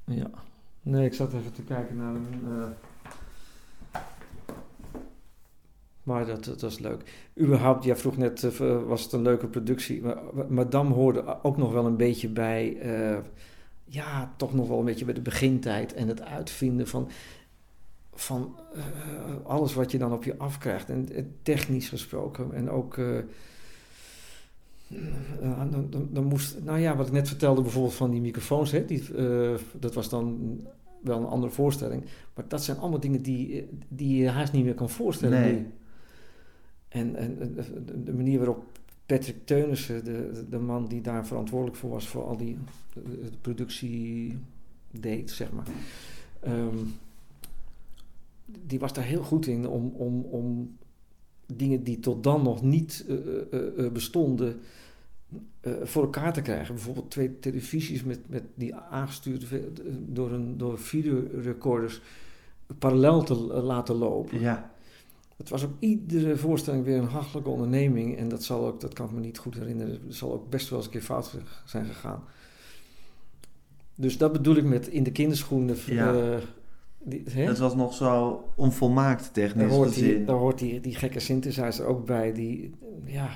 Ja. Nee, ik zat even te kijken naar een. eh, Maar dat, dat was leuk. Überhaupt, jij vroeg net, eh, was het een leuke productie? Maar Madame hoorde ook nog wel een beetje bij. eh, ja, toch nog wel een beetje bij de begintijd en het uitvinden van. Van eh, alles wat je dan op je afkrijgt. En eh, technisch gesproken. En ook. eh, eh, dan, dan, dan moest, nou ja, wat ik net vertelde bijvoorbeeld van die microfoons, hè, die, dat was dan wel een andere voorstelling. Maar dat zijn allemaal dingen die, die je haast niet meer kan voorstellen Nee. nu. En, en de, manier waarop Patrick Teunissen, de, de- man die daar verantwoordelijk voor was, voor al die de productie deed, zeg maar. ehm, die was daar heel goed in om, om, om dingen die tot dan nog niet eh, eh, eh, bestonden voor elkaar te krijgen. Bijvoorbeeld twee televisies met, met die aangestuurd door, een, door videorecorders parallel te laten lopen. Ja, Het was ook iedere voorstelling weer een hachelijke onderneming. En dat, zal ook, dat kan ik me niet goed herinneren. Het zal ook best wel eens een keer fout zijn gegaan. Dus dat bedoel ik met in de kinderschoenen. Ja. Die, hè? dat was nog zo onvolmaakt Daar technisch die, gezien. daar hoort die, die gekke synthesizer ook bij. Die, ja,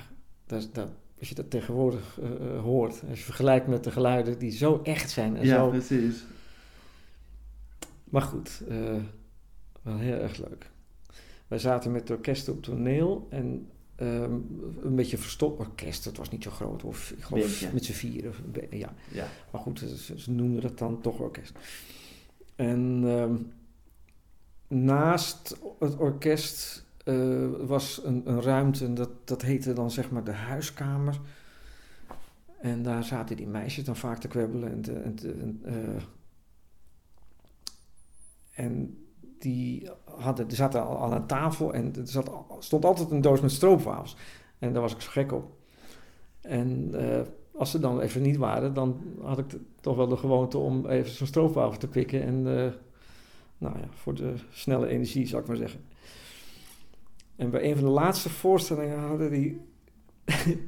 dat, dat, als je dat tegenwoordig eh, eh, hoort. Als je vergelijkt met de geluiden die zo echt zijn. En Ja, zo. precies. Maar goed, eh, wel heel erg leuk. Wij zaten met het orkest op toneel. En ehm, een beetje verstopt orkest. Het was niet zo groot. Of, ik geloof Beetje. met z'n vieren. be- Ja. Ja. Maar goed, ze, ze noemden dat dan toch orkest. En ehm, naast het orkest eh, was een, een ruimte, en dat, dat heette dan zeg maar de huiskamer. En daar zaten die meisjes dan vaak te kwebbelen. En, en, eh, en die hadden, die zaten al aan een tafel en er zat, stond altijd een doos met stroopwafels. En daar was ik zo gek op. En eh, als ze dan even niet waren, dan had ik toch wel de gewoonte om even zo'n stroopwafel te pikken. En eh, nou ja, voor de snelle energie zou ik maar zeggen. En bij een van de laatste voorstellingen hadden die,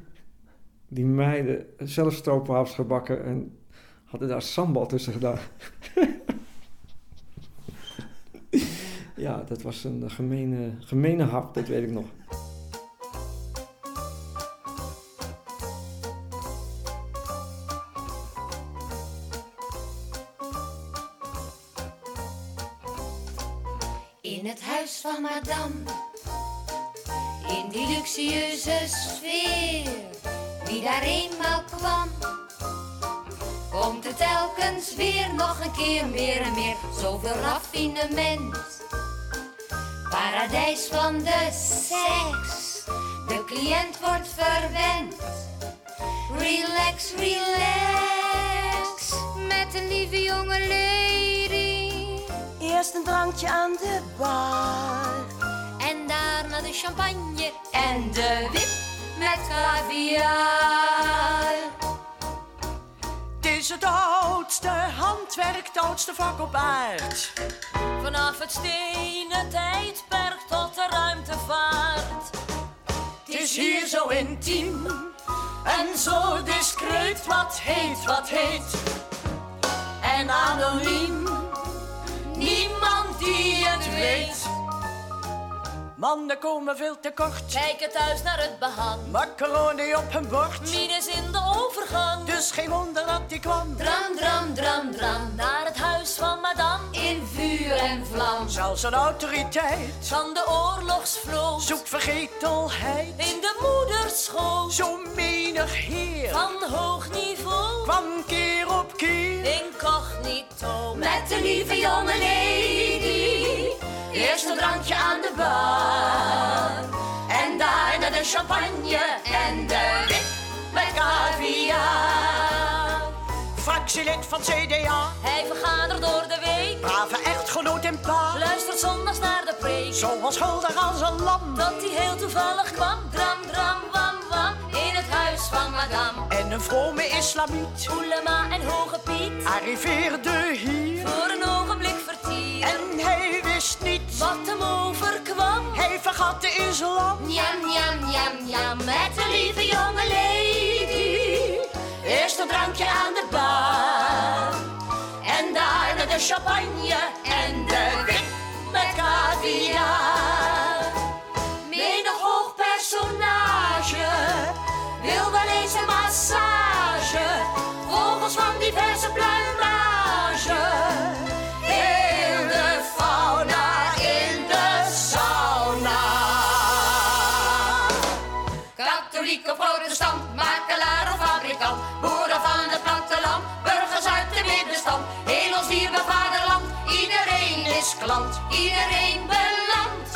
die meiden zelf stroopwafels gebakken en hadden daar sambal tussen gedaan. ja, dat was een gemene, gemene hap, dat weet ik nog. In die luxueuze sfeer, wie daar eenmaal kwam, komt het telkens weer nog een keer meer en meer, zoveel raffinement. Paradijs van de seks, de cliënt wordt verwend. Relax, relax, met een lieve jonge lady. Eerst een drankje aan de bar. De champagne en de wip met caviar. Het is het oudste handwerk, het oudste vak op aard. Vanaf het stenen tijdperk tot de ruimtevaart. Het is hier zo intiem en zo discreet. Wat heet, wat heet. En anoniem, niemand die het weet. Mannen komen veel te kort. Kijken thuis naar het behang. Macaroni op hun bord. Minus in de overgang. Dus geen wonder dat die kwam. Dram, dram, dram, dram, Naar het huis van madame. in vuur en vlam. Zelfs een autoriteit Van de oorlogsvloot. zoekt vergetelheid. In de moederschoot. Zo menig heer Van hoog niveau. kwam keer op keer. Incognito. Met de lieve jonge lady. Eerst een drankje aan de bar. Champagne en de wip met caviar. Fractielid van CDA, Hij vergadert door de week. brave echtgenoot en pa. Luistert zondags naar de preek. Zo onschuldig als een lam. Dat hij heel toevallig kwam. Dram, dram, wam. In huis van madame. En een vrome islamiet Oelema en Hoge Piet. arriveerde hier. Voor een ogenblik vertier. En hij wist niet, Wat hem overkwam. hij vergat de islam. Njam, njam, njam, njam, met de lieve jonge lady. Eerst een drankje aan de bar. En daarna de champagne en de wip met caviar. Diverse pluimage. Heel de fauna in de sauna. Katholiek of protestant, makelaar of fabrikant, boeren van het platteland, burgers uit de middenstand, heel ons dierbaar vaderland, iedereen is klant, iedereen belandt.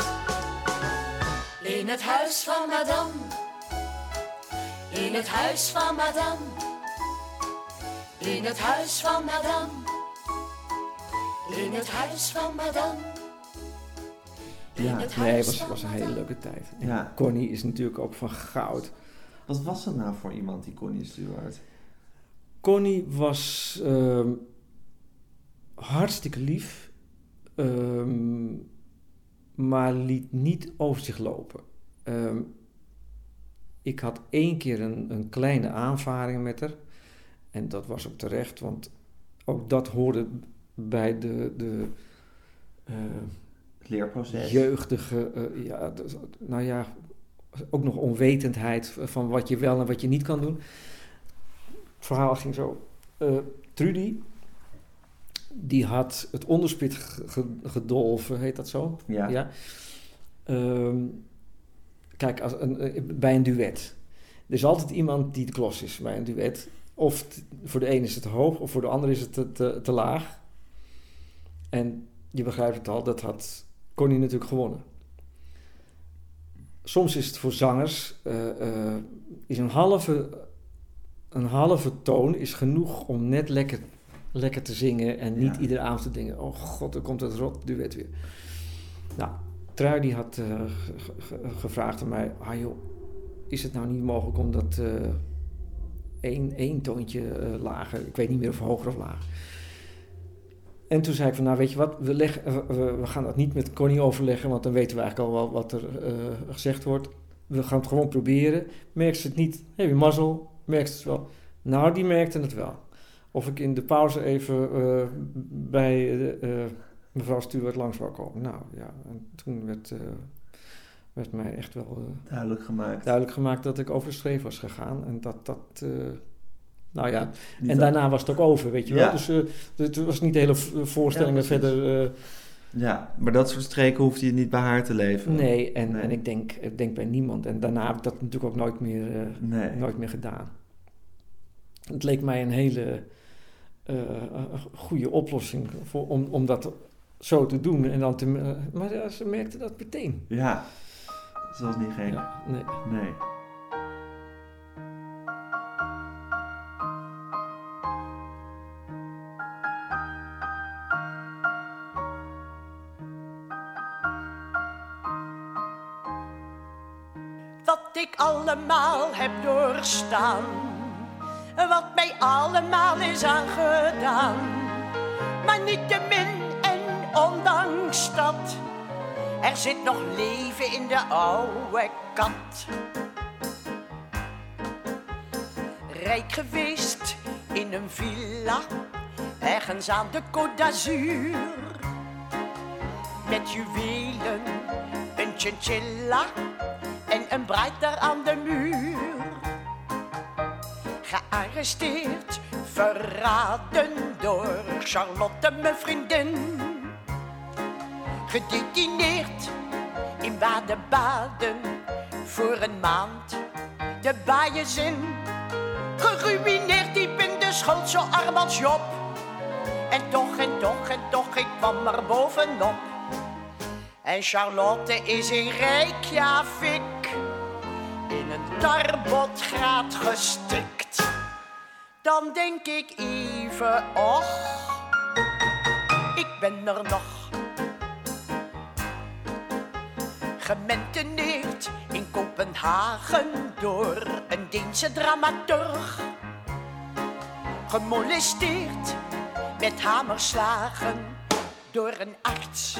In het huis van madame, in het huis van madame, in het huis van madame, in het huis van madame. Ja, het Nee, het was, was een hele leuke tijd. En Ja. Connie is natuurlijk ook van goud. Wat was dat nou voor iemand, die Connie Stewart? Connie was ehm, hartstikke lief, ehm, maar liet niet over zich lopen. Ehm, ik had één keer een, een kleine aanvaring met haar. En dat was ook terecht, want ook dat hoorde bij de, de eh, Het leerproces. jeugdige, eh, ja, dus, nou ja, ook nog onwetendheid van wat je wel en wat je niet kan doen. Het verhaal ging zo. Eh, Trudy, die had het onderspit ge- ge- gedolven, heet dat zo? Ja. Ehm, kijk, als een, bij een duet. Er is altijd iemand die de klos is bij een duet. Of t- voor de een is het te hoog, of voor de ander is het te, te, te laag. En je begrijpt het al, dat had Connie natuurlijk gewonnen. Soms is het voor zangers, eh, eh, is een halve, een halve toon is genoeg om net lekker, lekker te zingen en niet Ja. iedere avond te denken, oh god, er komt het rot duet weer. Nou, Trui die had eh, ge- ge- gevraagd aan mij, ah joh, is het nou niet mogelijk om dat één, één toontje eh, lager, ik weet niet meer of hoger of lager. En toen zei ik van, nou weet je wat, we, eh, we, gaan dat niet met Connie overleggen, want dan weten we eigenlijk al wel wat er eh, gezegd wordt. We gaan het gewoon proberen. Merkt ze het niet, heb je mazzel, merkt ze het wel. Nou, die merkte het wel. Of ik in de pauze even eh, bij mevrouw Stuart langs wou komen. Nou ja, en toen werd, werd mij echt wel eh, Duidelijk gemaakt. duidelijk gemaakt dat ik over de was gegaan. En dat dat... eh, nou ja, Niet en dat- daarna was het ook over, weet je wel. Dus eh, het was niet de hele v- voorstelling Ja, precies. verder... Ja, maar dat soort streken hoeft je niet bij haar te leven. nee, en, Nee. en ik, denk, ik denk bij niemand. En daarna heb ik dat natuurlijk ook nooit meer, Nee. nooit meer gedaan. Het leek mij een hele goede oplossing voor, om, om dat zo te doen. En dan te, maar ze merkte dat meteen. Ja, dat was niet gek. Ja, nee. Nee. wat ik allemaal heb doorstaan. Wat mij allemaal is aangedaan. Maar niet te min en ondanks dat. Er zit nog leven in de oude kat. Rijk geweest in een villa, ergens aan de Côte d'Azur. Met juwelen, een chinchilla en een bruid daar aan de muur. Gearresteerd, verraden door Charlotte, mijn vriendin. Gedetineerd in Baden-Baden voor een maand. De baaienzin, geruineerd diep in de schuld, zo arm als Job. En toch, en toch, en toch, ik kwam er bovenop. En Charlotte is in Reykjavik in een tarbotgraat gestikt. Dan denk ik even, och, ik ben er nog. Gementeneerd in Kopenhagen door een Deense dramaturg. Gemolesteerd met hamerslagen door een arts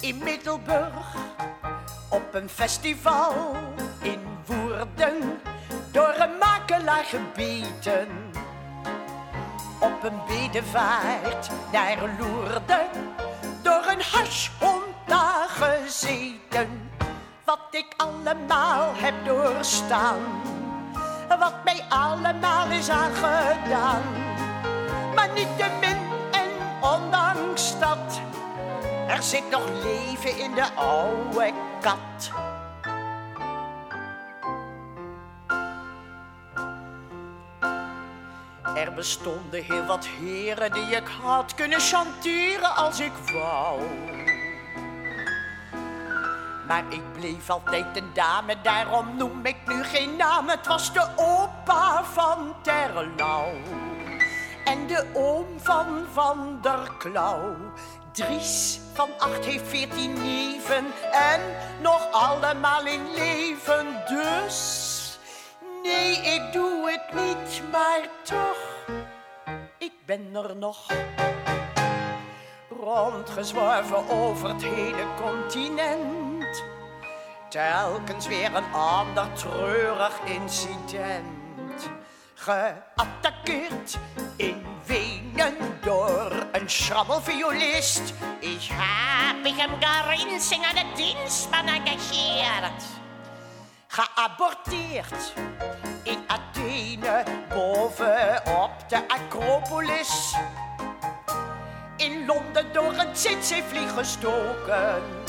in Middelburg. Op een festival in Woerden door een makelaar gebeten. Op een bedevaart naar Loerden door een hashhond daar gezeten. Wat ik allemaal heb doorstaan, wat mij allemaal is aangedaan. Maar niet te min en ondanks dat, er zit nog leven in de oude kat. Er bestonden heel wat heren die ik had kunnen chanteren als ik wou. Maar ik bleef altijd een dame, daarom noem ik nu geen naam. Het was de opa van Terlouw en de oom van Van der Klauw. Dries van acht heeft veertien neven en nog allemaal in leven. Dus nee, ik doe het niet, maar toch, ik ben er nog. Rondgezworven over het hele continent. Telkens weer een ander treurig incident. Geattaqueerd in Wenen door een schrabbelviolist. Ik heb mich am Garinsing aan de dienstman engageerd. Geaborteerd in Athene bovenop de Acropolis. In Londen door een tsetse-vlieg gestoken.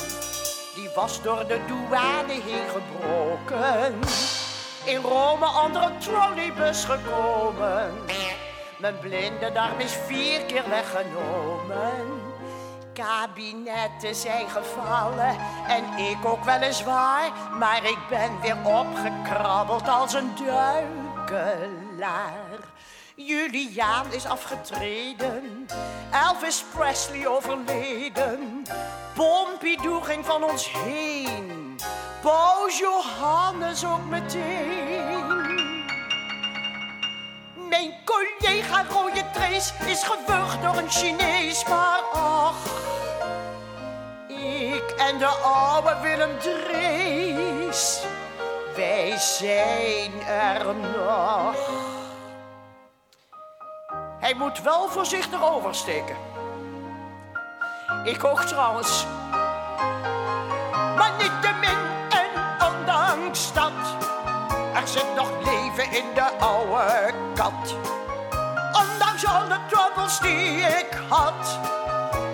Was door de douane heen gebroken. In Rome onder een trolleybus gekomen. Mijn blinde darm is vier keer weggenomen. Kabinetten zijn gevallen en ik ook weliswaar. Maar ik ben weer opgekrabbeld als een duikelaar. Juliaan is afgetreden, Elvis Presley overleden. Pompidou ging van ons heen, Paus Johannes ook meteen. Mijn collega Rode Trace is gewurgd door een Chinees, maar ach, ik en de oude Willem Drees, wij zijn er nog. Hij moet wel voorzichtig oversteken. Ik ook trouwens. Maar niet te min en ondanks dat. Er zit nog leven in de oude kat. Ondanks al de troubles die ik had.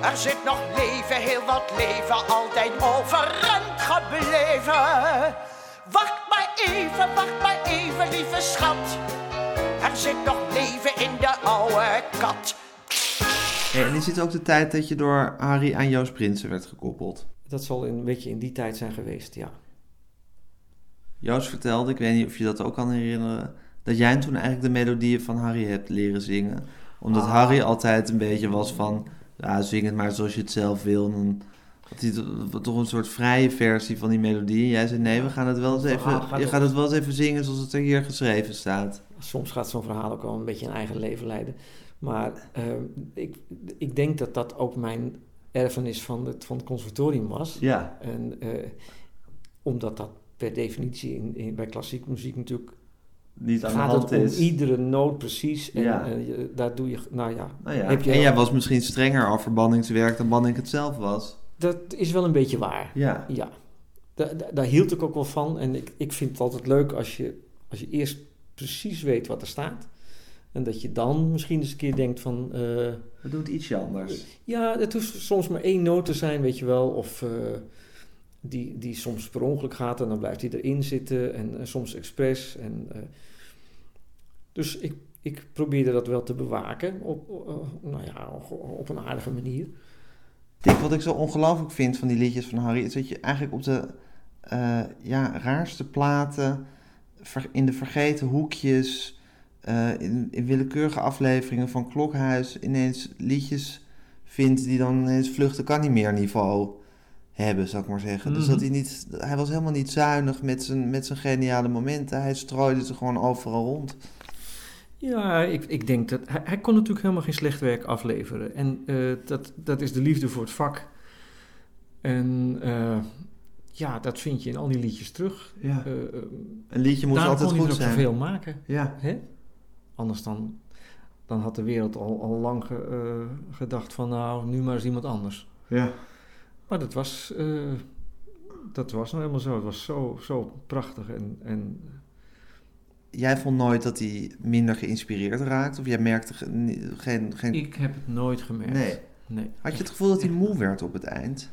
Er zit nog leven, heel wat leven, altijd overeind gebleven. Wacht maar even, wacht maar even, lieve schat. Er zit nog leven in de oude kat. Hey, en is dit ook de tijd dat je door Harry aan Joost Prinsen werd gekoppeld? Dat zal een beetje in die tijd zijn geweest, ja. Joost vertelde, ik weet niet of je dat ook kan herinneren, dat jij toen eigenlijk de melodieën van Harry hebt leren zingen. Omdat Ah. Harry altijd een beetje was van, ja, zing het maar zoals je het zelf wil. En dan Had hij to- toch een soort vrije versie van die melodie. En jij zei nee, we gaan het wel eens Het even, gaat je gaat het wel eens even zingen zoals het er hier geschreven staat. Soms gaat zo'n verhaal ook wel een beetje een eigen leven leiden. Maar eh, ik, ik denk dat dat ook mijn erfenis van het, van het conservatorium was. Ja, En eh, omdat dat per definitie in, in, bij klassieke muziek natuurlijk niet aan de gaat hand het om is. iedere noot precies. En Ja. eh, je- daar doe je, nou ja, Nou ja. Heb je- En jij was misschien strenger over Banningswerk dan Banning het zelf was. dat is wel een beetje waar. Ja. Ja, Da- da- daar hield ik ook wel van. En ik, ik vind het altijd leuk als je, als je eerst precies weet wat er staat. En dat je dan misschien eens een keer denkt van... eh, We doen het ietsje anders. ja, het hoeft soms maar één noot te zijn, weet je wel. Of eh, die, die soms per ongeluk gaat en dan blijft die erin zitten. En, soms expres. En, eh, dus ik, ik probeerde dat wel te bewaken. Op, nou ja, op een aardige manier. Wat ik zo ongelooflijk vind van die liedjes van Harry... is dat je eigenlijk op de ja, raarste platen... in de vergeten hoekjes... eh, in, in willekeurige afleveringen van Klokhuis... ineens liedjes vindt die dan ineens vluchten kan niet meer niveau hebben, zou ik maar zeggen. Dus Mhm. dat hij niet... Hij was helemaal niet zuinig met zijn, met zijn geniale momenten. Hij strooide ze gewoon overal rond. Ja, ik, ik denk dat... Hij, hij kon natuurlijk helemaal geen slecht werk afleveren. En eh, dat, dat is de liefde voor het vak. En eh, ja, dat vind je in al die liedjes terug. Ja. Eh, eh, Een liedje daarom altijd goed zijn. zoveel maken. Ja. Hè? Anders dan, dan had de wereld al, al lang ge- eh, gedacht van... Nou, nu maar eens iemand anders. ja. Maar dat was... dat was nou helemaal zo. Het was zo, zo prachtig en... en Jij vond nooit dat hij minder geïnspireerd raakte? Of jij merkte geen... geen... ik heb het nooit gemerkt. Nee. nee. Had je het gevoel dat hij moe werd op het eind?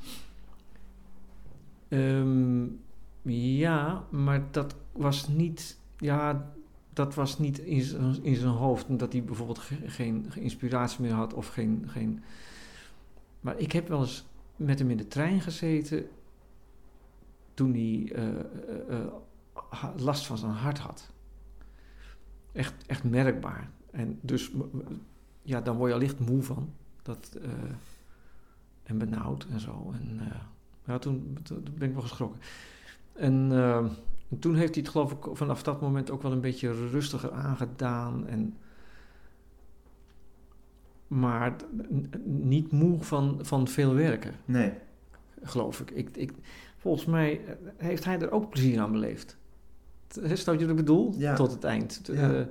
Ehm, ja, maar dat was niet, ja, dat was niet in zijn, in zijn hoofd. Dat hij bijvoorbeeld ge- geen, inspiratie meer had of geen, geen... Maar ik heb wel eens met hem in de trein gezeten toen hij eh, eh, eh, last van zijn hart had. Echt, echt merkbaar. En dus, ja, dan word je allicht moe van. Dat, en benauwd en zo. En ja, toen, toen ben ik wel geschrokken. En eh, toen heeft hij het geloof ik vanaf dat moment ook wel een beetje rustiger aangedaan. En, maar niet moe van, van veel werken, Nee. geloof ik. ik, ik volgens mij eh, heeft hij er ook plezier aan beleefd. Snap je wat ik bedoel? Ja. Tot het eind. Ja. eh,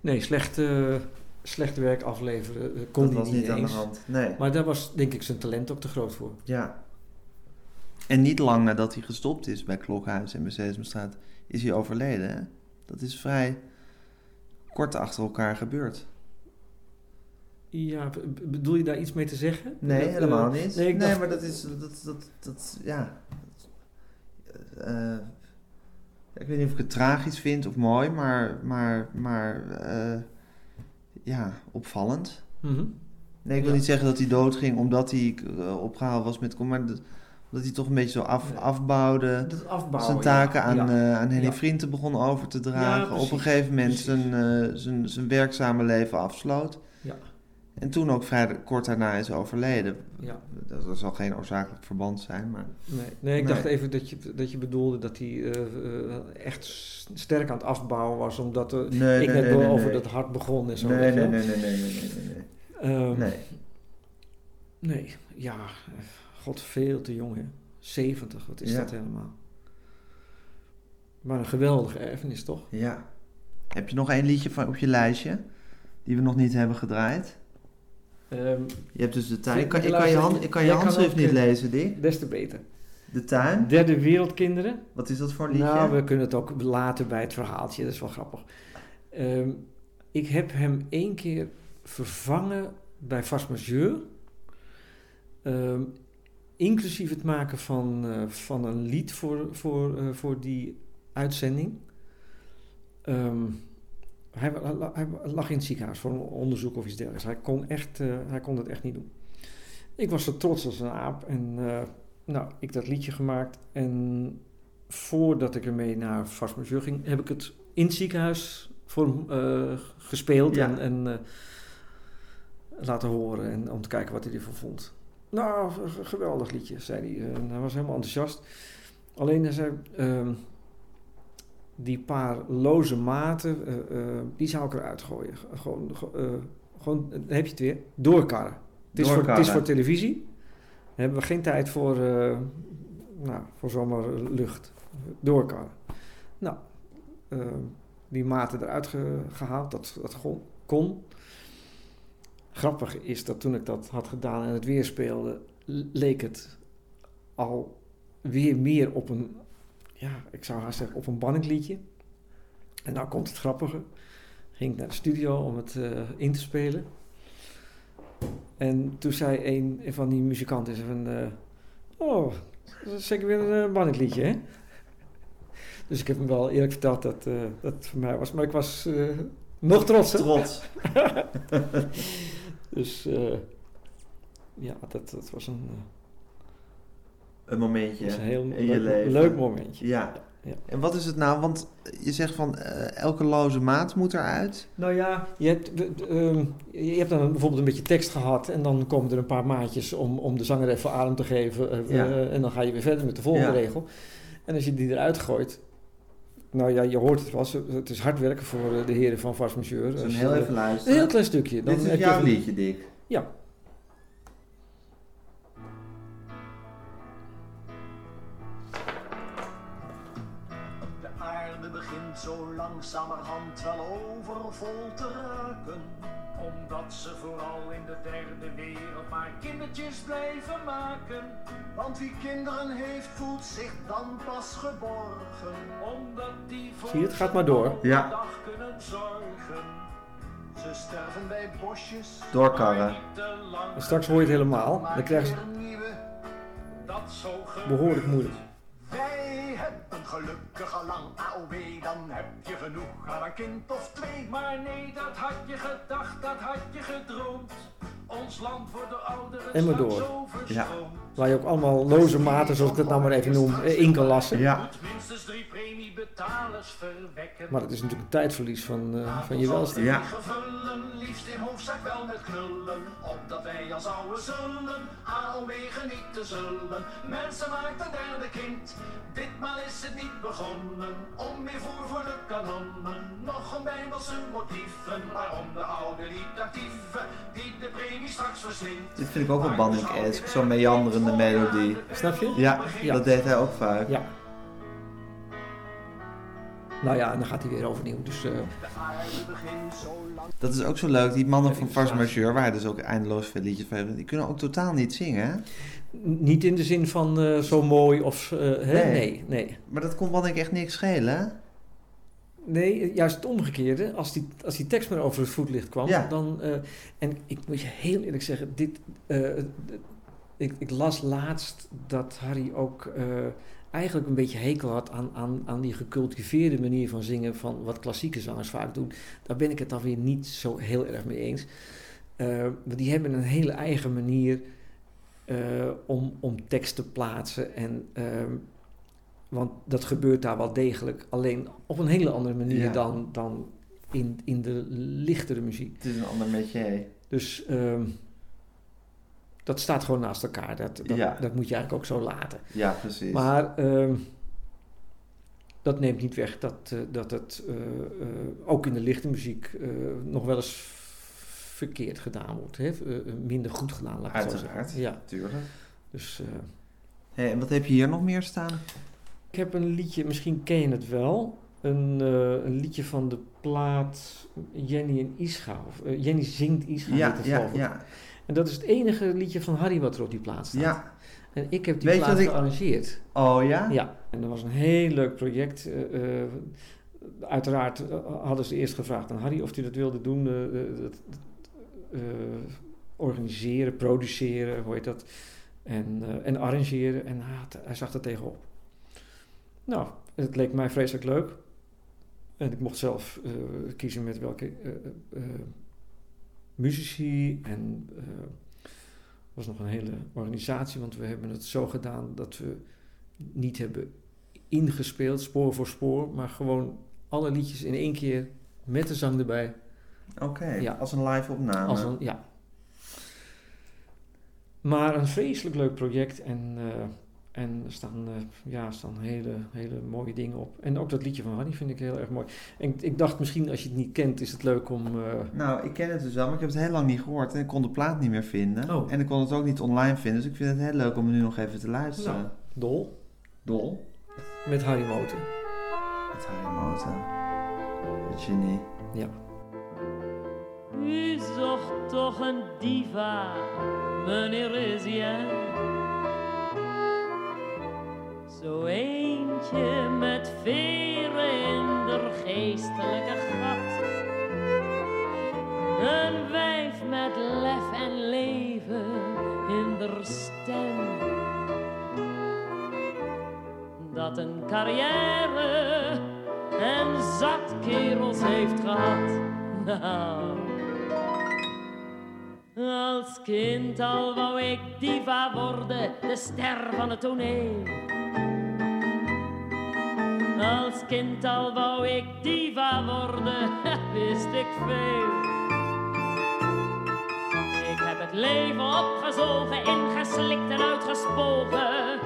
nee, slecht, slecht werk afleveren eh, kon dat hij was niet niet aan de hand. Nee. Maar daar was denk ik zijn talent ook te groot voor. Ja. En niet lang nadat hij gestopt is bij Klokhuis en bij Sesamstraat, is hij overleden. Hè? Dat is vrij kort achter elkaar gebeurd. Ja, bedoel je daar iets mee te zeggen? Nee, Dat, helemaal eh, niet. Nee, Nee, ik dacht, maar dat is, dat, dat, dat, ja. Eh, ik weet niet of ik het tragisch vind of mooi, maar, maar, maar eh, ja, opvallend. Mhm. Nee, ik wil Ja. niet zeggen dat hij doodging omdat hij uh, opgehaald was met... Maar dat, dat hij toch een beetje zo af, afbouwde. Dat afbouwen. zijn taken ja, aan, ja. eh, aan Henny. Vrienden begon over te dragen. Op een gegeven moment zijn, eh, zijn, zijn werkzame leven afsloot. Ja. En toen ook vrij kort daarna is overleden. Ja. Dat, dat zal geen oorzakelijk verband zijn, maar... Nee, nee ik Nee. dacht even dat je, dat je bedoelde dat hij eh, eh, echt sterk aan het afbouwen was, omdat er, Nee, ik nee, net over dat hart begon en zo. Nee, nee, nee, nee, nee, nee, nee, nee. Ehm, Nee. nee, ja, god, veel te jong hè. 70, wat is Ja. dat helemaal? Maar een geweldige erfenis toch? Ja. Heb je nog één liedje van, op je lijstje die we nog niet hebben gedraaid? Ehm, Je hebt dus de tuin. Ik kan, ik je kan je, luisteren? hand, ik kan je handschrift niet eh, lezen, Dick. des te beter. De tuin. Derde wereldkinderen. Wat is dat voor een liedje? Nou, we kunnen het ook laten bij het verhaaltje, dat is wel grappig. Ehm, ik heb hem één keer vervangen bij Fast Majeur. Ehm, inclusief het maken van, eh, van een lied voor, voor, eh, voor die uitzending. Ehm, hij, lag in het ziekenhuis voor een onderzoek of iets dergelijks. Hij kon, echt, eh, hij kon het echt niet doen. Ik was zo trots als een aap en eh, nou, ik dat liedje gemaakt. En voordat ik ermee naar Fast Majeur ging, heb ik het in het ziekenhuis voor hem eh, gespeeld Ja. en, en laten horen. En om te kijken wat hij ervan vond. Nou, geweldig liedje, zei hij. Eh, hij was helemaal enthousiast. Alleen hij zei, ehm, die paar loze maten, eh, eh, die zou ik eruit gooien. Gewoon, ge- eh, gewoon dan heb je het weer, doorkarren. Het is, voor, het is Doorkarren. voor televisie. Dan hebben we geen tijd voor, nou, voor zomaar lucht. Doorkarren. Nou, die maten eruit ge- gehaald, dat, dat kon. Grappig is dat toen ik dat had gedaan en het weer speelde, leek het al weer meer op een, ja, ik zou haast zeggen, op een banningliedje. En nou komt het grappige. Ging ik naar de studio om het eh, in te spelen. En toen zei een, van die muzikanten van, eh, oh, dat is zeker weer een uh, banningliedje, hè? Dus ik heb hem wel eerlijk verteld dat uh, dat voor mij was. Maar ik was nog trots. Trots. dus ja, dat, dat was een... een momentje was een heel in leuk, je leven. leuk momentje. Ja. ja. En wat is het nou? Want je zegt van uh, elke loze maat moet eruit. Nou ja, je hebt, uh, je hebt dan bijvoorbeeld een beetje tekst gehad en dan komen er een paar maatjes om, om de zanger even adem te geven. Ja. en dan ga je weer verder met de volgende regel. En als je die eruit gooit, nou ja, je hoort het wel, het is hard werken voor de heren van Vars Monsieur. Dus een heel even luisteren. Een heel klein stukje. Dan Dit is jouw liedje, Dick. Ja. Langzamerhand wel overvol te raken. Omdat ze vooral in de derde wereld maar kindertjes blijven maken. Want wie kinderen heeft, voelt zich dan pas geborgen. Omdat die voor Zie het gaat maar door. Ja. dag kunnen zorgen. Ze sterven bij bosjes. Doorkarren. En straks hoor je het helemaal. Dan krijg je behoorlijk moeilijk. Wij hebben gelukkige lang AOW, dan heb je genoeg aan een kind of twee. Maar nee, dat had je gedacht, dat had je gedroomd. Ons land voor de ouderen En maar straks door. overstroomd. Waar je ook allemaal loze maten, zoals ik dat nou maar even noem, eh, in kan lassen. Ja. Maar het is natuurlijk een tijdverlies van, uh, van je welstand. Ja. Liefst in wel met knullen. Opdat wij als oude zullen AOW genieten zullen. Mensen maakt een derde kind. Ditmaal is het niet begonnen. Om meer voer voor de kanonnen. Nog een bijbelse motieven. Waarom de oude niet actieve. Die de premie straks verslindt. Dit vind ik ook wel banning-esque. Zo'n meanderende melodie. Snap je? Ja, Ja. dat deed hij ook vaak. Ja. Nou ja, en dan gaat hij weer overnieuw. Dus uh, lang. Dat is ook zo leuk. Die mannen van Fars Majeur, waar hij dus ook eindeloos veel liedjes van die kunnen ook totaal niet zingen, hè? niet in de zin van uh, zo mooi of... Uh, hè? Nee. Nee, nee. Maar dat kon banning echt niks schelen, hè? Nee, juist het omgekeerde. Als die, als die tekst maar over het voetlicht kwam, Ja. dan... Uh, en ik moet je heel eerlijk zeggen, dit... uh, ik, ik, las laatst dat Harry ook uh, eigenlijk een beetje hekel had aan, aan, aan die gecultiveerde manier van zingen van wat klassieke zangers vaak doen. Daar ben ik het dan weer niet zo heel erg mee eens. Uh, want die hebben een hele eigen manier uh, om, om tekst te plaatsen. En, uh, want dat gebeurt daar wel degelijk, alleen op een hele andere manier Ja. dan, dan in, in de lichtere muziek. Het is een ander métier. Dus ehm, dat staat gewoon naast elkaar. Dat, dat, Ja. dat moet je eigenlijk ook zo laten. Ja, precies. Maar ehm, dat neemt niet weg dat, eh, dat het eh, eh, ook in de lichte muziek nog wel eens verkeerd gedaan wordt. Hè? Minder goed gedaan, laat ik zo Uiteraard, zeggen. Ja, tuurlijk. dus Hey, en wat heb je hier nog meer staan? ik heb een liedje, misschien ken je het wel. Een, een liedje van de plaat Jenny en Ischa. Of, eh, Jenny zingt Ischa. Ja, ja, ja. En dat is het enige liedje van Harry wat er op die plaat staat. Ja. En ik heb die Weet plaat ik- gearrangeerd. Oh ja? Ja, en dat was een heel leuk project. eh, eh, uiteraard eh, hadden ze eerst gevraagd aan Harry of hij dat wilde doen. dat- organiseren, produceren, hoe heet dat? En, en arrangeren. En hij, zag er tegenop. Nou, het leek mij vreselijk leuk. En ik mocht zelf kiezen met welke muzici. En eh, was nog een hele organisatie, want we hebben het zo gedaan dat we niet hebben ingespeeld, spoor voor spoor, maar gewoon alle liedjes in één keer met de zang erbij. Oké, Ja. als een live opname. Als een, ja. Maar een vreselijk leuk project en, eh, en er staan, eh, ja, er staan hele, hele mooie dingen op. En ook dat liedje van Hanny vind ik heel erg mooi. En ik, ik dacht misschien als je het niet kent is het leuk om... eh, Nou, ik ken het dus wel, maar ik heb het heel lang niet gehoord. En ik kon de plaat niet meer vinden. Oh. En ik kon het ook niet online vinden. Dus ik vind het heel leuk om het nu nog even te luisteren. Nou. Dol Dol. met Harry Moten. Het Harry Moten. Het genie. Ja. U zocht toch een diva, meneer Rizien. Zo eentje met veren in der geestelijke gat. Een wijf met lef en leven in der stem. Dat een carrière en zat kerels heeft gehad. Nou, als kind al wou ik diva worden, de ster van het toneel. Als kind al wou ik diva worden, wist ik veel. Ik heb het leven opgezogen, ingeslikt en uitgespogen.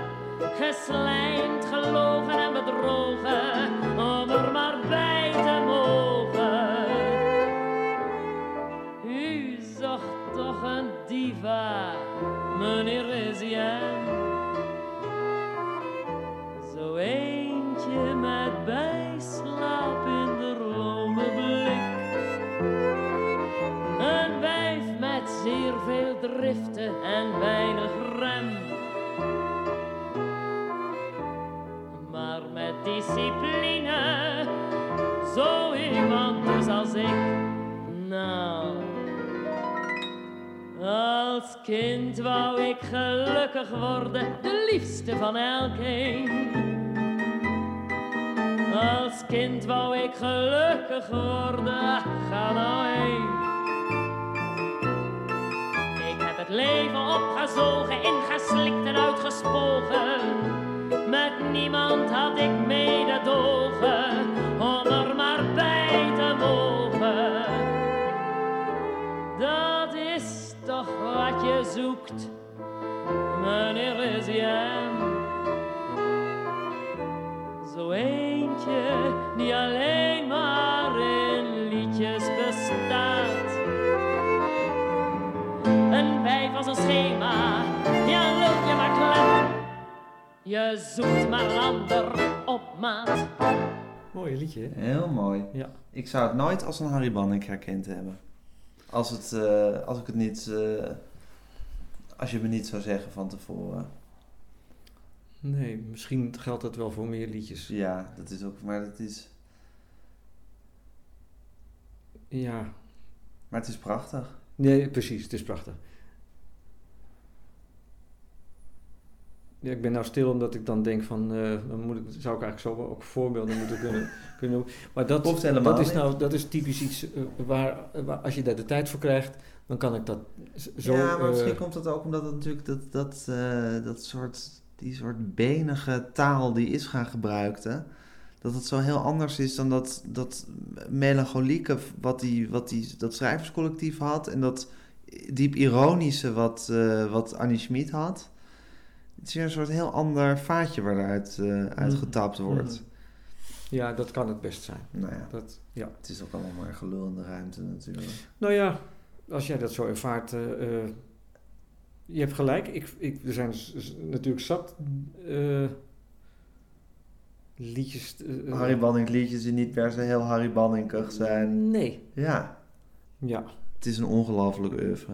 Geslijmd, gelogen en bedrogen, om er maar bij te mogen. U zocht toch een diva, meneer Rizien. Zo eentje driften en weinig rem. Maar met discipline, zo iemand dus als ik. Nou, als kind wou ik gelukkig worden, de liefste van elkeen. Als kind wou ik gelukkig worden, ga nou heen. Leven opgezogen, ingeslikt en uitgespogen. Met niemand had ik mededogen, om er maar bij te mogen. Dat is toch wat je zoekt, meneer. Zo Je zoekt maar een ander op maat. Mooi liedje, hè? Heel mooi. Ja. Ik zou het nooit als een Harry Banning herkend hebben. Als, het, eh, als ik het niet... eh, als je me niet zou zeggen van tevoren. Nee, misschien geldt dat wel voor meer liedjes. Ja, dat is ook... Maar het is, Ja, maar het is prachtig. nee, precies, het is prachtig. Ja, ik ben nou stil omdat ik dan denk van, eh, dan moet ik, zou ik eigenlijk zo ook voorbeelden moeten kunnen, kunnen doen. Maar dat, dat is nou, dat is typisch iets eh, waar, waar, als je daar de tijd voor krijgt, dan kan ik dat zo... ja, maar eh, misschien komt dat ook omdat het natuurlijk dat, dat, eh, dat soort, die soort benige taal die Isra gebruikte, dat het zo heel anders is dan dat, dat melancholieke wat, die, wat die, dat schrijverscollectief had en dat diep ironische wat, eh, wat Annie Schmid had. Het is weer een soort heel ander vaatje waaruit eh uitgetapt wordt. Mhm. Ja, dat kan het best zijn. Nou ja, Dat, ja. het is ook allemaal maar gelul in de ruimte natuurlijk. Nou ja, als jij dat zo ervaart, eh, eh, je hebt gelijk. Ik, ik, er zijn natuurlijk zat eh, liedjes. eh, Harry Banning liedjes die niet per se heel Harry Banningig zijn. Nee. Ja, Ja, het is een ongelooflijk oeuvre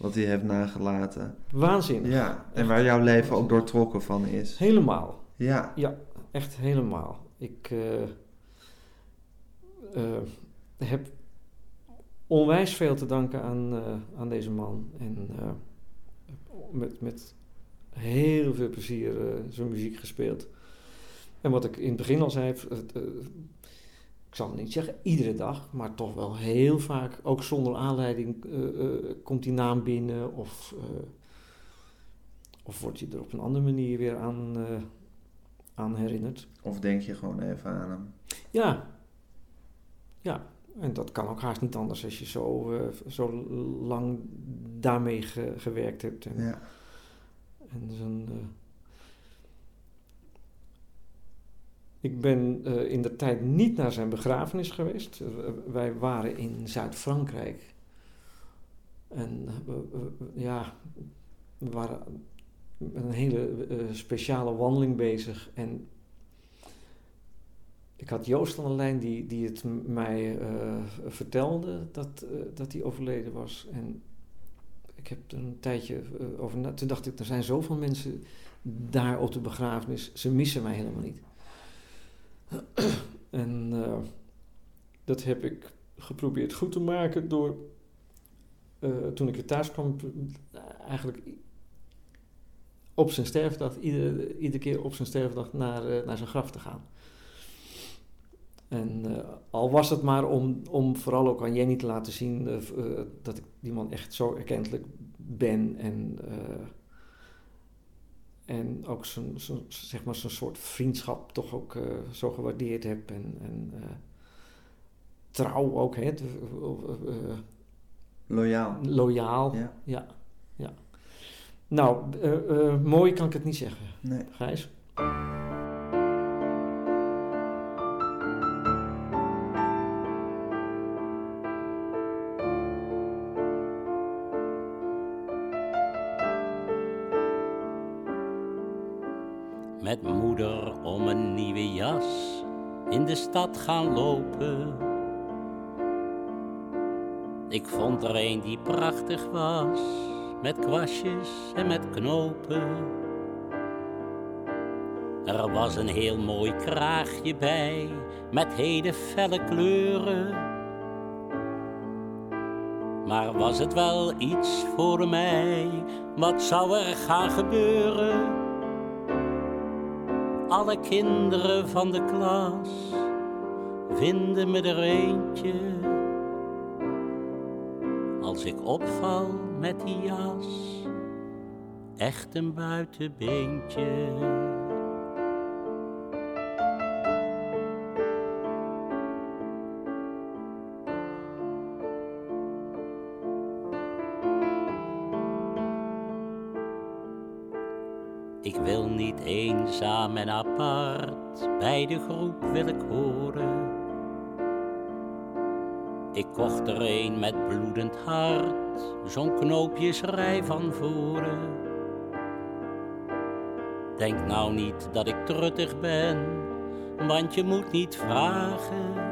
wat hij heeft nagelaten. waanzinnig. Ja, en waar jouw leven ook doortrokken van is. Helemaal. Ja, Echt helemaal. Ik eh, eh, heb onwijs veel te danken aan, eh, aan deze man. En met, met heel veel plezier zijn muziek gespeeld. En wat ik in het begin al zei, het, ik zal niet zeggen iedere dag, maar toch wel heel vaak, ook zonder aanleiding, eh, eh, komt die naam binnen of, eh, of word je er op een andere manier weer aan, aan herinnerd. of denk je gewoon even aan hem. Ja. Ja, en dat kan ook haast niet anders als je zo, zo lang daarmee ge- gewerkt hebt. En, Ja. en zijn, eh, ik ben eh, in de tijd niet naar zijn begrafenis geweest. Wij waren in Zuid-Frankrijk. En eh, ja, we waren met een hele eh, speciale wandeling bezig. En ik had Joost aan de lijn die, die het mij vertelde dat, dat hij overleden was. En ik heb er een tijdje over na. Toen dacht ik, er zijn zoveel mensen daar op de begrafenis. Ze missen mij helemaal niet. en eh, dat heb ik geprobeerd goed te maken door, eh, toen ik er thuis kwam, eigenlijk op zijn sterfdag, iedere, iedere keer op zijn sterfdag naar, eh, naar zijn graf te gaan. En al was het maar om, om vooral ook aan Jenny te laten zien dat ik die man echt zo erkentelijk ben en, en ook zo'n zo'n- zeg maar zo'n soort vriendschap toch ook eh, zo gewaardeerd heb en, en eh, trouw ook, hè, eh, Loyaal. loyaal. Ja. Ja, ja. Nou, mooi kan ik het niet zeggen, Nee. Gijs. De stad gaan lopen. Ik vond er een die prachtig was, met kwastjes en met knopen. Er was een heel mooi kraagje bij, met hele felle kleuren. Maar was het wel iets voor mij? Wat zou er gaan gebeuren? Alle kinderen van de klas vinden me er eentje. Als ik opval met die jas, echt een buitenbeentje. Eenzaam en apart, bij de groep wil ik horen. Ik kocht er een met bloedend hart, zo'n knoopjesrij van voren. Denk nou niet dat ik truttig ben, want je moet niet vragen.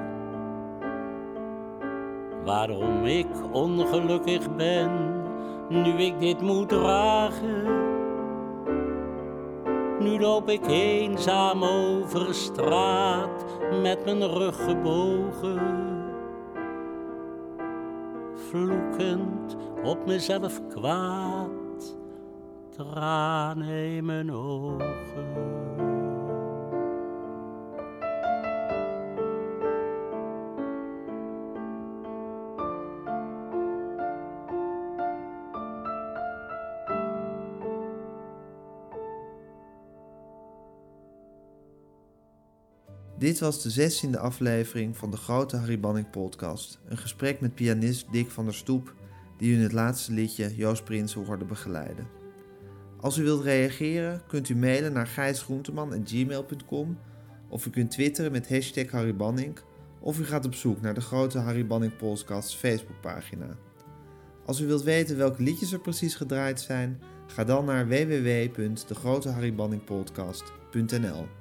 Waarom ik ongelukkig ben, nu ik dit moet dragen. Nu loop ik eenzaam over straat met mijn rug gebogen. Vloekend op mezelf kwaad, tranen in mijn ogen. Dit was de zestiende aflevering van de Grote Harry Banning podcast. Een gesprek met pianist Dick van der Stoep, die u in het laatste liedje Joost Prinsen hoorde begeleiden. Als u wilt reageren, kunt u mailen naar gijsgroenteman.gmail.com of u kunt twitteren met hashtag Harry Banning of u gaat op zoek naar de Grote Harry Banning podcast Facebookpagina. Als u wilt weten welke liedjes er precies gedraaid zijn, ga dan naar www.degroteharrybanningpodcast.nl